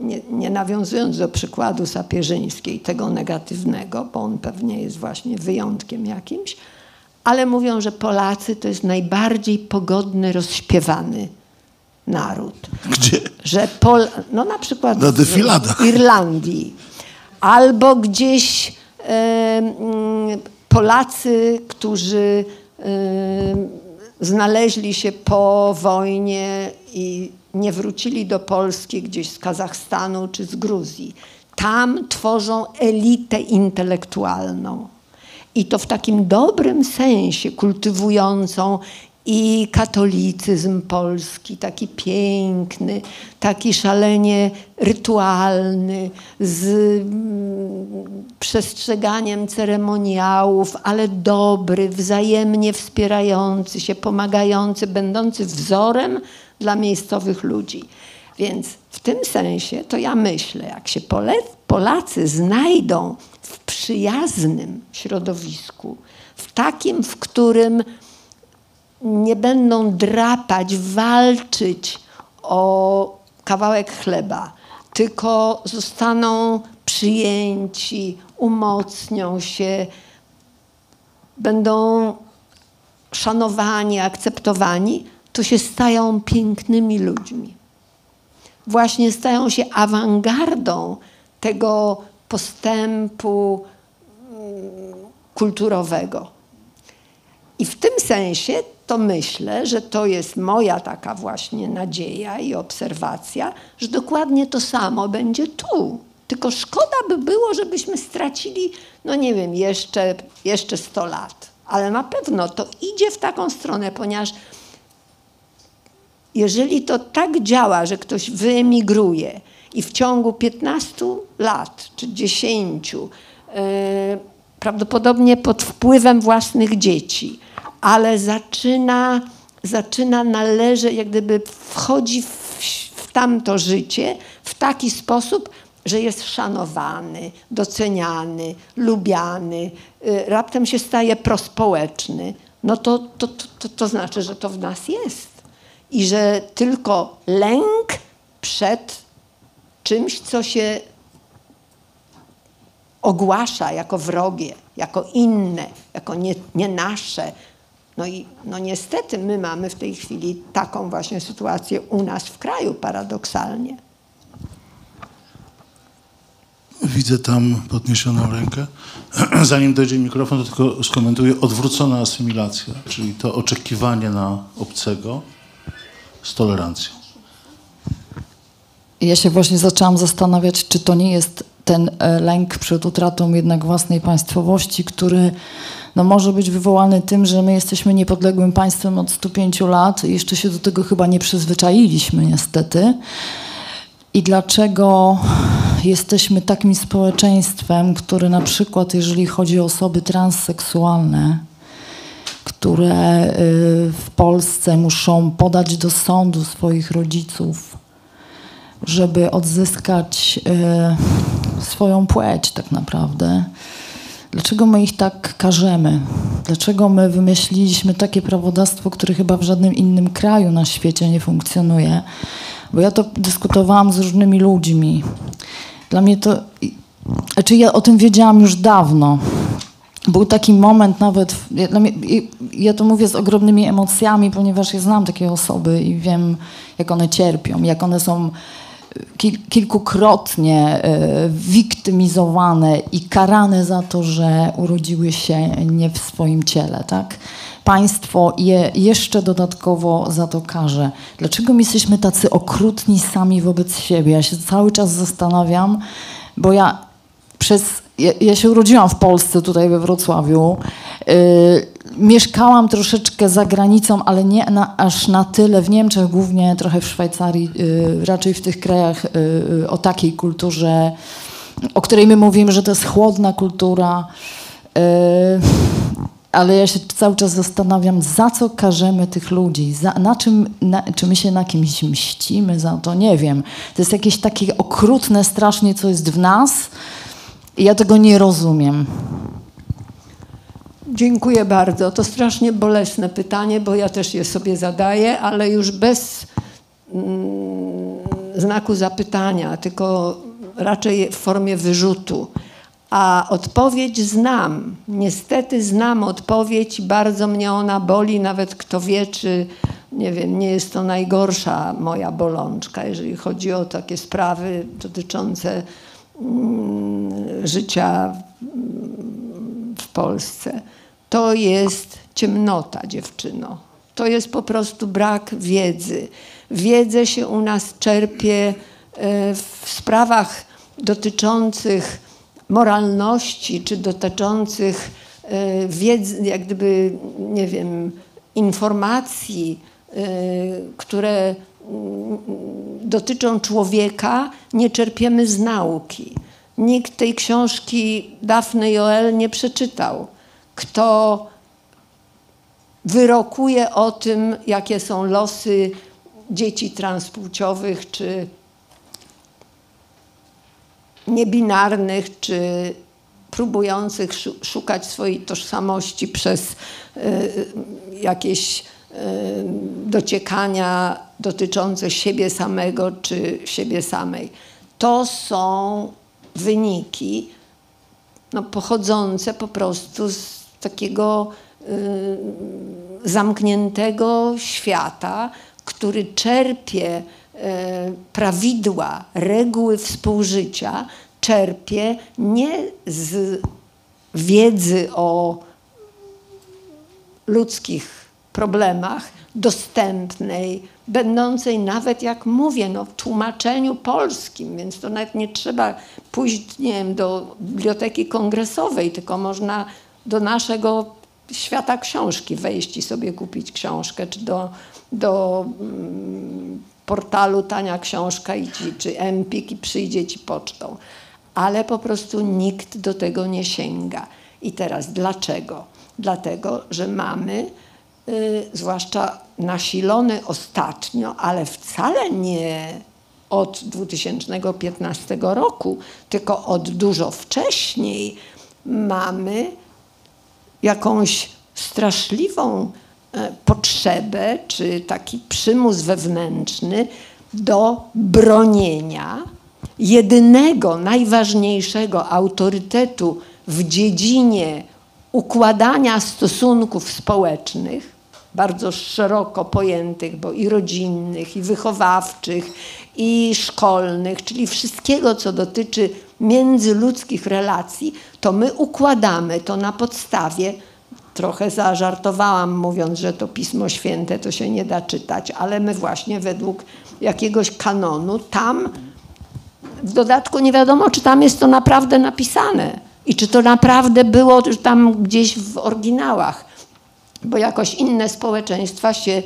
nie, nie nawiązując do przykładu sapieżyńskiej, tego negatywnego, bo on pewnie jest właśnie wyjątkiem jakimś, ale mówią, że Polacy to jest najbardziej pogodny, rozśpiewany naród Gdzie? że Pol, no na przykład Na w. Irlandii albo gdzieś e, mm, Polacy, którzy znaleźli się po wojnie i nie wrócili do Polski gdzieś z Kazachstanu czy z Gruzji. Tam tworzą elitę intelektualną. I to w takim dobrym sensie, kultywującą i katolicyzm polski, taki piękny, taki szalenie rytualny, z mm, przestrzeganiem ceremoniałów, ale dobry, wzajemnie wspierający się, pomagający, będący wzorem dla miejscowych ludzi. Więc w tym sensie to ja myślę, jak się Polacy znajdą w przyjaznym środowisku, w takim, w którym nie będą drapać, walczyć o kawałek chleba, tylko zostaną przyjęci, umocnią się, będą szanowani, akceptowani, to się stają pięknymi ludźmi. Właśnie stają się awangardą tego postępu mm, kulturowego. I w tym sensie to myślę, że to jest moja taka właśnie nadzieja i obserwacja, że dokładnie to samo będzie tu. Tylko szkoda by było, żebyśmy stracili, no nie wiem, jeszcze, jeszcze 100 lat. Ale na pewno to idzie w taką stronę, ponieważ jeżeli to tak działa, że ktoś wyemigruje i w ciągu 15 lat czy 10 yy, prawdopodobnie pod wpływem własnych dzieci, ale zaczyna, zaczyna należeć, jak gdyby wchodzi w, w tamto życie w taki sposób, że jest szanowany, doceniany, lubiany, y, raptem się staje prospołeczny, no to, to, to, to znaczy, że to w nas jest. I że tylko lęk przed czymś, co się ogłasza jako wrogie, jako inne, jako nie, nie nasze. No i no niestety my mamy w tej chwili taką właśnie sytuację u nas w kraju paradoksalnie. Widzę tam podniesioną rękę. Zanim dojdzie mikrofon, to tylko skomentuję odwrócona asymilacja, czyli to oczekiwanie na obcego z tolerancją. Ja się właśnie zaczęłam zastanawiać, czy to nie jest ten e, lęk przed utratą jednak własnej państwowości, który no, może być wywołany tym, że my jesteśmy niepodległym państwem od 105 lat i jeszcze się do tego chyba nie przyzwyczailiśmy niestety. I dlaczego jesteśmy takim społeczeństwem, które na przykład, jeżeli chodzi o osoby transseksualne, które y, w Polsce muszą podać do sądu swoich rodziców, żeby odzyskać y, swoją płeć, tak naprawdę. Dlaczego my ich tak karzemy? Dlaczego my wymyśliliśmy takie prawodawstwo, które chyba w żadnym innym kraju na świecie nie funkcjonuje? Bo ja to dyskutowałam z różnymi ludźmi. Dla mnie to. Znaczy, ja o tym wiedziałam już dawno. Był taki moment nawet. Ja, ja to mówię z ogromnymi emocjami, ponieważ ja znam takie osoby i wiem, jak one cierpią, jak one są kilkukrotnie y, wiktymizowane i karane za to, że urodziły się nie w swoim ciele, tak? państwo je jeszcze dodatkowo za to karze. Dlaczego my jesteśmy tacy okrutni sami wobec siebie? Ja się cały czas zastanawiam, bo ja przez. Ja, się urodziłam w Polsce, tutaj we Wrocławiu. Yy, mieszkałam troszeczkę za granicą, ale nie na, aż na tyle w Niemczech, głównie trochę w Szwajcarii, yy, raczej w tych krajach yy, o takiej kulturze, o której my mówimy, że to jest chłodna kultura. Ale ja się cały czas zastanawiam, za co karzemy tych ludzi, za, na czym, na, czy my się na kimś mścimy za to, nie wiem. To jest jakieś takie okrutne strasznie, co jest w nas ja tego nie rozumiem. Dziękuję bardzo. To strasznie bolesne pytanie, bo ja też je sobie zadaję, ale już bez mm, znaku zapytania, tylko raczej w formie wyrzutu. A odpowiedź znam. Niestety znam odpowiedź, bardzo mnie ona boli, nawet kto wie, czy nie wiem, nie jest to najgorsza moja bolączka, jeżeli chodzi o takie sprawy dotyczące życia w Polsce. To jest ciemnota, dziewczyno. To jest po prostu brak wiedzy. Wiedzę się u nas czerpie e, w sprawach dotyczących moralności, czy dotyczących e, wiedzy, jak gdyby, nie wiem, informacji, e, które mm, dotyczą człowieka, nie czerpiemy z nauki. Nikt tej książki Daphne Joel nie przeczytał. Kto wyrokuje o tym, jakie są losy dzieci transpłciowych czy niebinarnych czy próbujących szukać swojej tożsamości przez e, jakieś e, dociekania dotyczące siebie samego czy siebie samej. To są wyniki no, pochodzące po prostu z takiego y, zamkniętego świata, który czerpie E, prawidła, reguły współżycia czerpie nie z wiedzy o ludzkich problemach, dostępnej, będącej nawet, jak mówię, no, w tłumaczeniu polskim, więc to nawet nie trzeba pójść, nie wiem, do biblioteki kongresowej, tylko można do naszego świata książki wejść i sobie kupić książkę, czy do, do mm, portalu Tania Książka i ci, czy Empik i przyjdzie ci pocztą. Ale po prostu nikt do tego nie sięga. I teraz dlaczego? Dlatego, że mamy, zwłaszcza nasilony ostatnio, ale wcale nie od 2015 roku, tylko od dużo wcześniej, mamy jakąś straszliwą e, potrzebę, czy taki przymus wewnętrzny do bronienia jedynego, najważniejszego autorytetu w dziedzinie układania stosunków społecznych, bardzo szeroko pojętych, bo i rodzinnych, i wychowawczych, i szkolnych, czyli wszystkiego, co dotyczy międzyludzkich relacji, to my układamy to na podstawie, trochę zażartowałam mówiąc, że to Pismo Święte to się nie da czytać, ale my właśnie według jakiegoś kanonu tam w dodatku nie wiadomo, czy tam jest to naprawdę napisane i czy to naprawdę było tam gdzieś w oryginałach, bo jakoś inne społeczeństwa się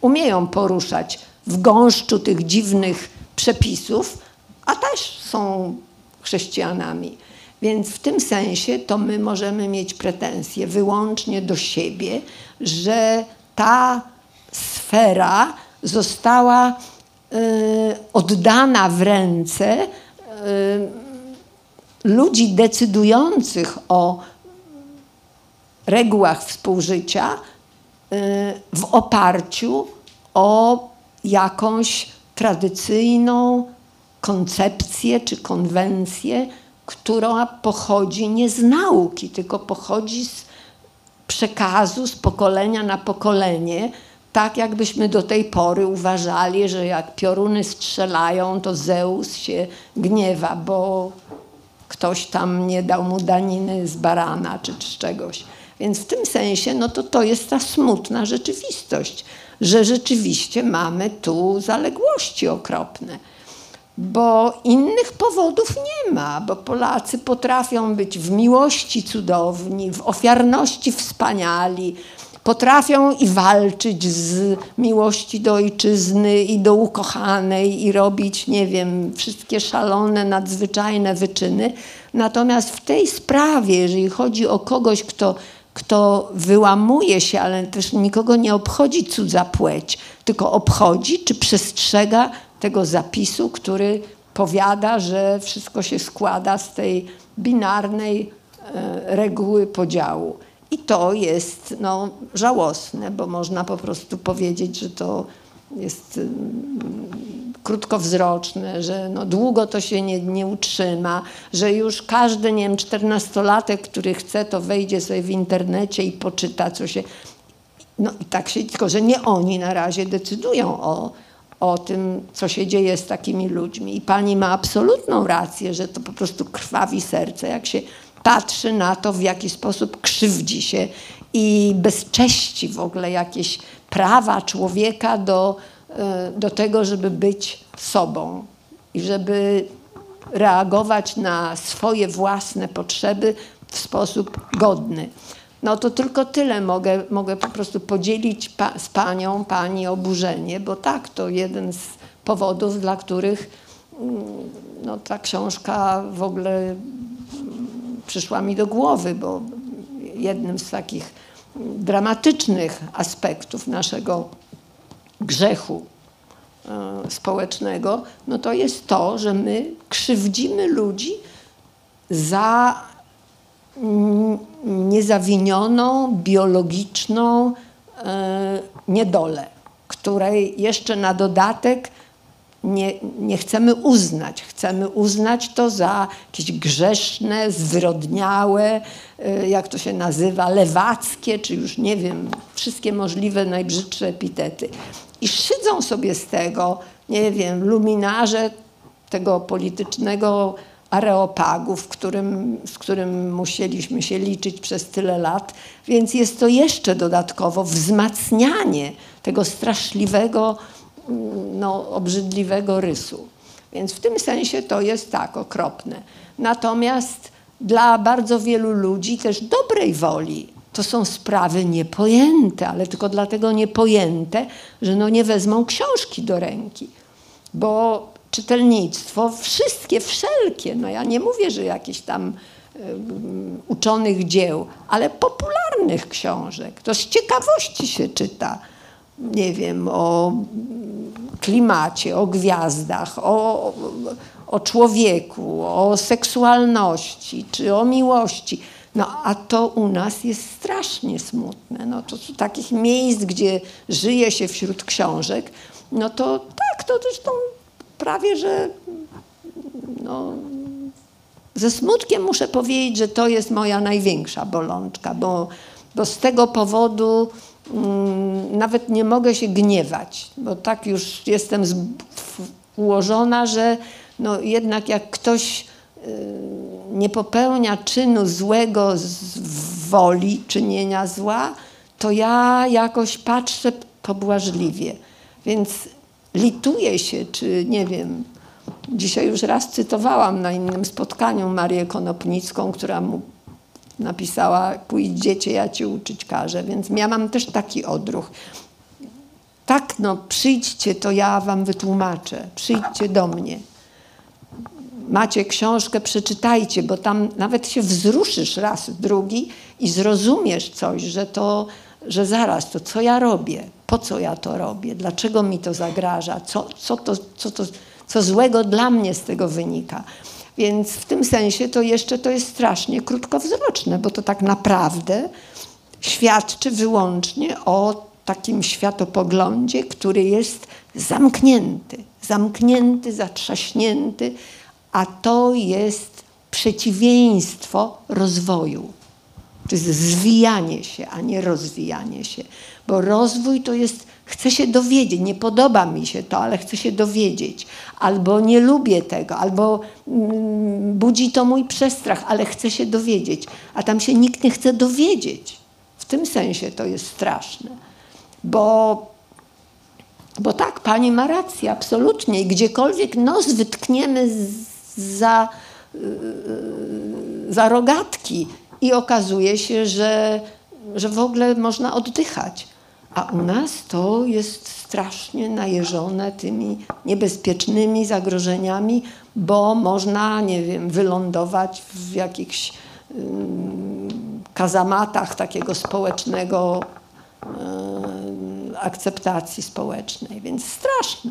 umieją poruszać w gąszczu tych dziwnych przepisów, a też są chrześcijanami. Więc w tym sensie to my możemy mieć pretensje wyłącznie do siebie, że ta sfera została y, oddana w ręce y, ludzi decydujących o regułach współżycia y, w oparciu o jakąś tradycyjną koncepcję czy konwencję, która pochodzi nie z nauki, tylko pochodzi z przekazu z pokolenia na pokolenie, tak jakbyśmy do tej pory uważali, że jak pioruny strzelają, to Zeus się gniewa, bo ktoś tam nie dał mu daniny z barana czy z czegoś. Więc w tym sensie, no to to jest ta smutna rzeczywistość, że rzeczywiście mamy tu zaległości okropne. Bo innych powodów nie ma, bo Polacy potrafią być w miłości cudowni, w ofiarności wspaniali, potrafią i walczyć z miłości do ojczyzny i do ukochanej i robić, nie wiem, wszystkie szalone, nadzwyczajne wyczyny. Natomiast w tej sprawie, jeżeli chodzi o kogoś, kto kto wyłamuje się, ale też nikogo nie obchodzi cudza płeć, tylko obchodzi czy przestrzega tego zapisu, który powiada, że wszystko się składa z tej binarnej e, reguły podziału. I to jest no, żałosne, bo można po prostu powiedzieć, że to jest krótkowzroczne, że no długo to się nie, nie utrzyma, że już każdy, nie wiem, czternastolatek, który chce, to wejdzie sobie w internecie i poczyta, co się... No i tak się, tylko że nie oni na razie decydują o, o tym, co się dzieje z takimi ludźmi. I pani ma absolutną rację, że to po prostu krwawi serce, jak się patrzy na to, w jaki sposób krzywdzi się i bezcześci w ogóle jakieś prawa człowieka do, do tego, żeby być sobą i żeby reagować na swoje własne potrzeby w sposób godny. No to tylko tyle mogę, mogę po prostu podzielić pa, z panią, pani oburzenie, bo tak, to jeden z powodów, dla których mm, no, ta książka w ogóle przyszła mi do głowy, bo jednym z takich dramatycznych aspektów naszego grzechu e, społecznego, no to jest to, że my krzywdzimy ludzi za niezawinioną, biologiczną e, niedolę, której jeszcze na dodatek nie, nie chcemy uznać. Chcemy uznać to za jakieś grzeszne, zwyrodniałe, y, jak to się nazywa, lewackie, czy już nie wiem, wszystkie możliwe najbrzydsze epitety. I szydzą sobie z tego, nie wiem, luminarze tego politycznego areopagu, w którym, z którym musieliśmy się liczyć przez tyle lat, więc jest to jeszcze dodatkowo wzmacnianie tego straszliwego, no, obrzydliwego rysu. Więc w tym sensie to jest tak okropne. Natomiast dla bardzo wielu ludzi też dobrej woli to są sprawy niepojęte, ale tylko dlatego niepojęte, że no nie wezmą książki do ręki. Bo czytelnictwo, wszystkie, wszelkie, no ja nie mówię, że jakieś tam uczonych dzieł, ale popularnych książek, to z ciekawości się czyta. Nie wiem, o klimacie, o gwiazdach, o, o człowieku, o seksualności czy o miłości. No a to u nas jest strasznie smutne. No to takich miejsc, gdzie żyje się wśród książek, no to tak, to zresztą prawie, że no, ze smutkiem muszę powiedzieć, że to jest moja największa bolączka, bo, bo z tego powodu nawet nie mogę się gniewać, bo tak już jestem ułożona, że no jednak jak ktoś y, nie popełnia czynu złego z woli czynienia zła, to ja jakoś patrzę pobłażliwie. Więc lituję się, czy nie wiem, dzisiaj już raz cytowałam na innym spotkaniu Marię Konopnicką, która mu napisała pójdziecie, ja cię uczyć każę, więc ja mam też taki odruch. Tak, no przyjdźcie, to ja wam wytłumaczę. Przyjdźcie do mnie. Macie książkę, przeczytajcie, bo tam nawet się wzruszysz raz, drugi i zrozumiesz coś, że to, że zaraz, to co ja robię, po co ja to robię, dlaczego mi to zagraża, co, co, to, co, to, co złego dla mnie z tego wynika. Więc w tym sensie to jeszcze to jest strasznie krótkowzroczne, bo to tak naprawdę świadczy wyłącznie o takim światopoglądzie, który jest zamknięty, zamknięty, zatrzaśnięty, a to jest przeciwieństwo rozwoju. To jest zwijanie się, a nie rozwijanie się. Bo rozwój to jest, chcę się dowiedzieć, nie podoba mi się to, ale chcę się dowiedzieć. Albo nie lubię tego, albo mm, budzi to mój przestrach, ale chcę się dowiedzieć. A tam się nikt nie chce dowiedzieć. W tym sensie to jest straszne. Bo bo tak, pani ma rację, absolutnie. I gdziekolwiek nos wytkniemy za, yy, za rogatki i okazuje się, że, że w ogóle można oddychać. A u nas to jest strasznie najeżone tymi niebezpiecznymi zagrożeniami, bo można, nie wiem, wylądować w jakichś kazamatach takiego społecznego e, akceptacji społecznej, więc straszne.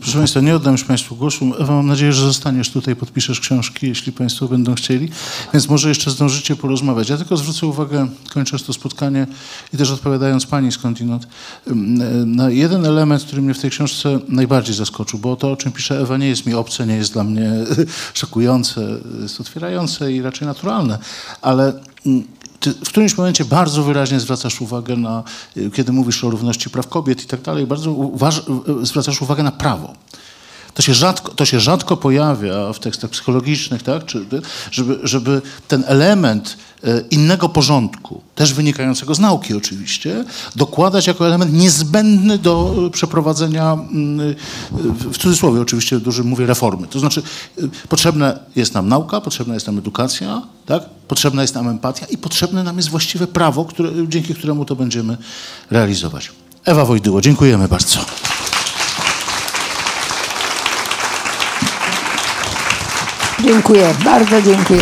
Proszę Państwa, nie oddam już Państwu głosu. Ewa, mam nadzieję, że zostaniesz tutaj, podpiszesz książki, jeśli Państwo będą chcieli. Więc może jeszcze zdążycie porozmawiać. Ja tylko zwrócę uwagę, kończąc to spotkanie i też odpowiadając Pani skądinąd, ym, na jeden element, który mnie w tej książce najbardziej zaskoczył, bo to, o czym pisze Ewa, nie jest mi obce, nie jest dla mnie szokujące, jest otwierające i raczej naturalne, ale mm, ty w którymś momencie bardzo wyraźnie zwracasz uwagę na, y, kiedy mówisz o równości praw kobiet i tak dalej, bardzo y, zwracasz uwagę na prawo. To się, rzadko, to się rzadko pojawia w tekstach psychologicznych, tak? Czy, żeby, żeby ten element y, innego porządku, też wynikającego z nauki oczywiście, dokładać jako element niezbędny do y, przeprowadzenia, mm, y, w cudzysłowie oczywiście dużym mówię, reformy. To znaczy potrzebna jest nam nauka, potrzebna jest nam edukacja, tak? potrzebna jest nam empatia i potrzebne nam jest właściwe prawo, które, dzięki któremu to będziemy realizować. Ewa Wojdyło, dziękujemy bardzo. Dziękuję, bardzo dziękuję.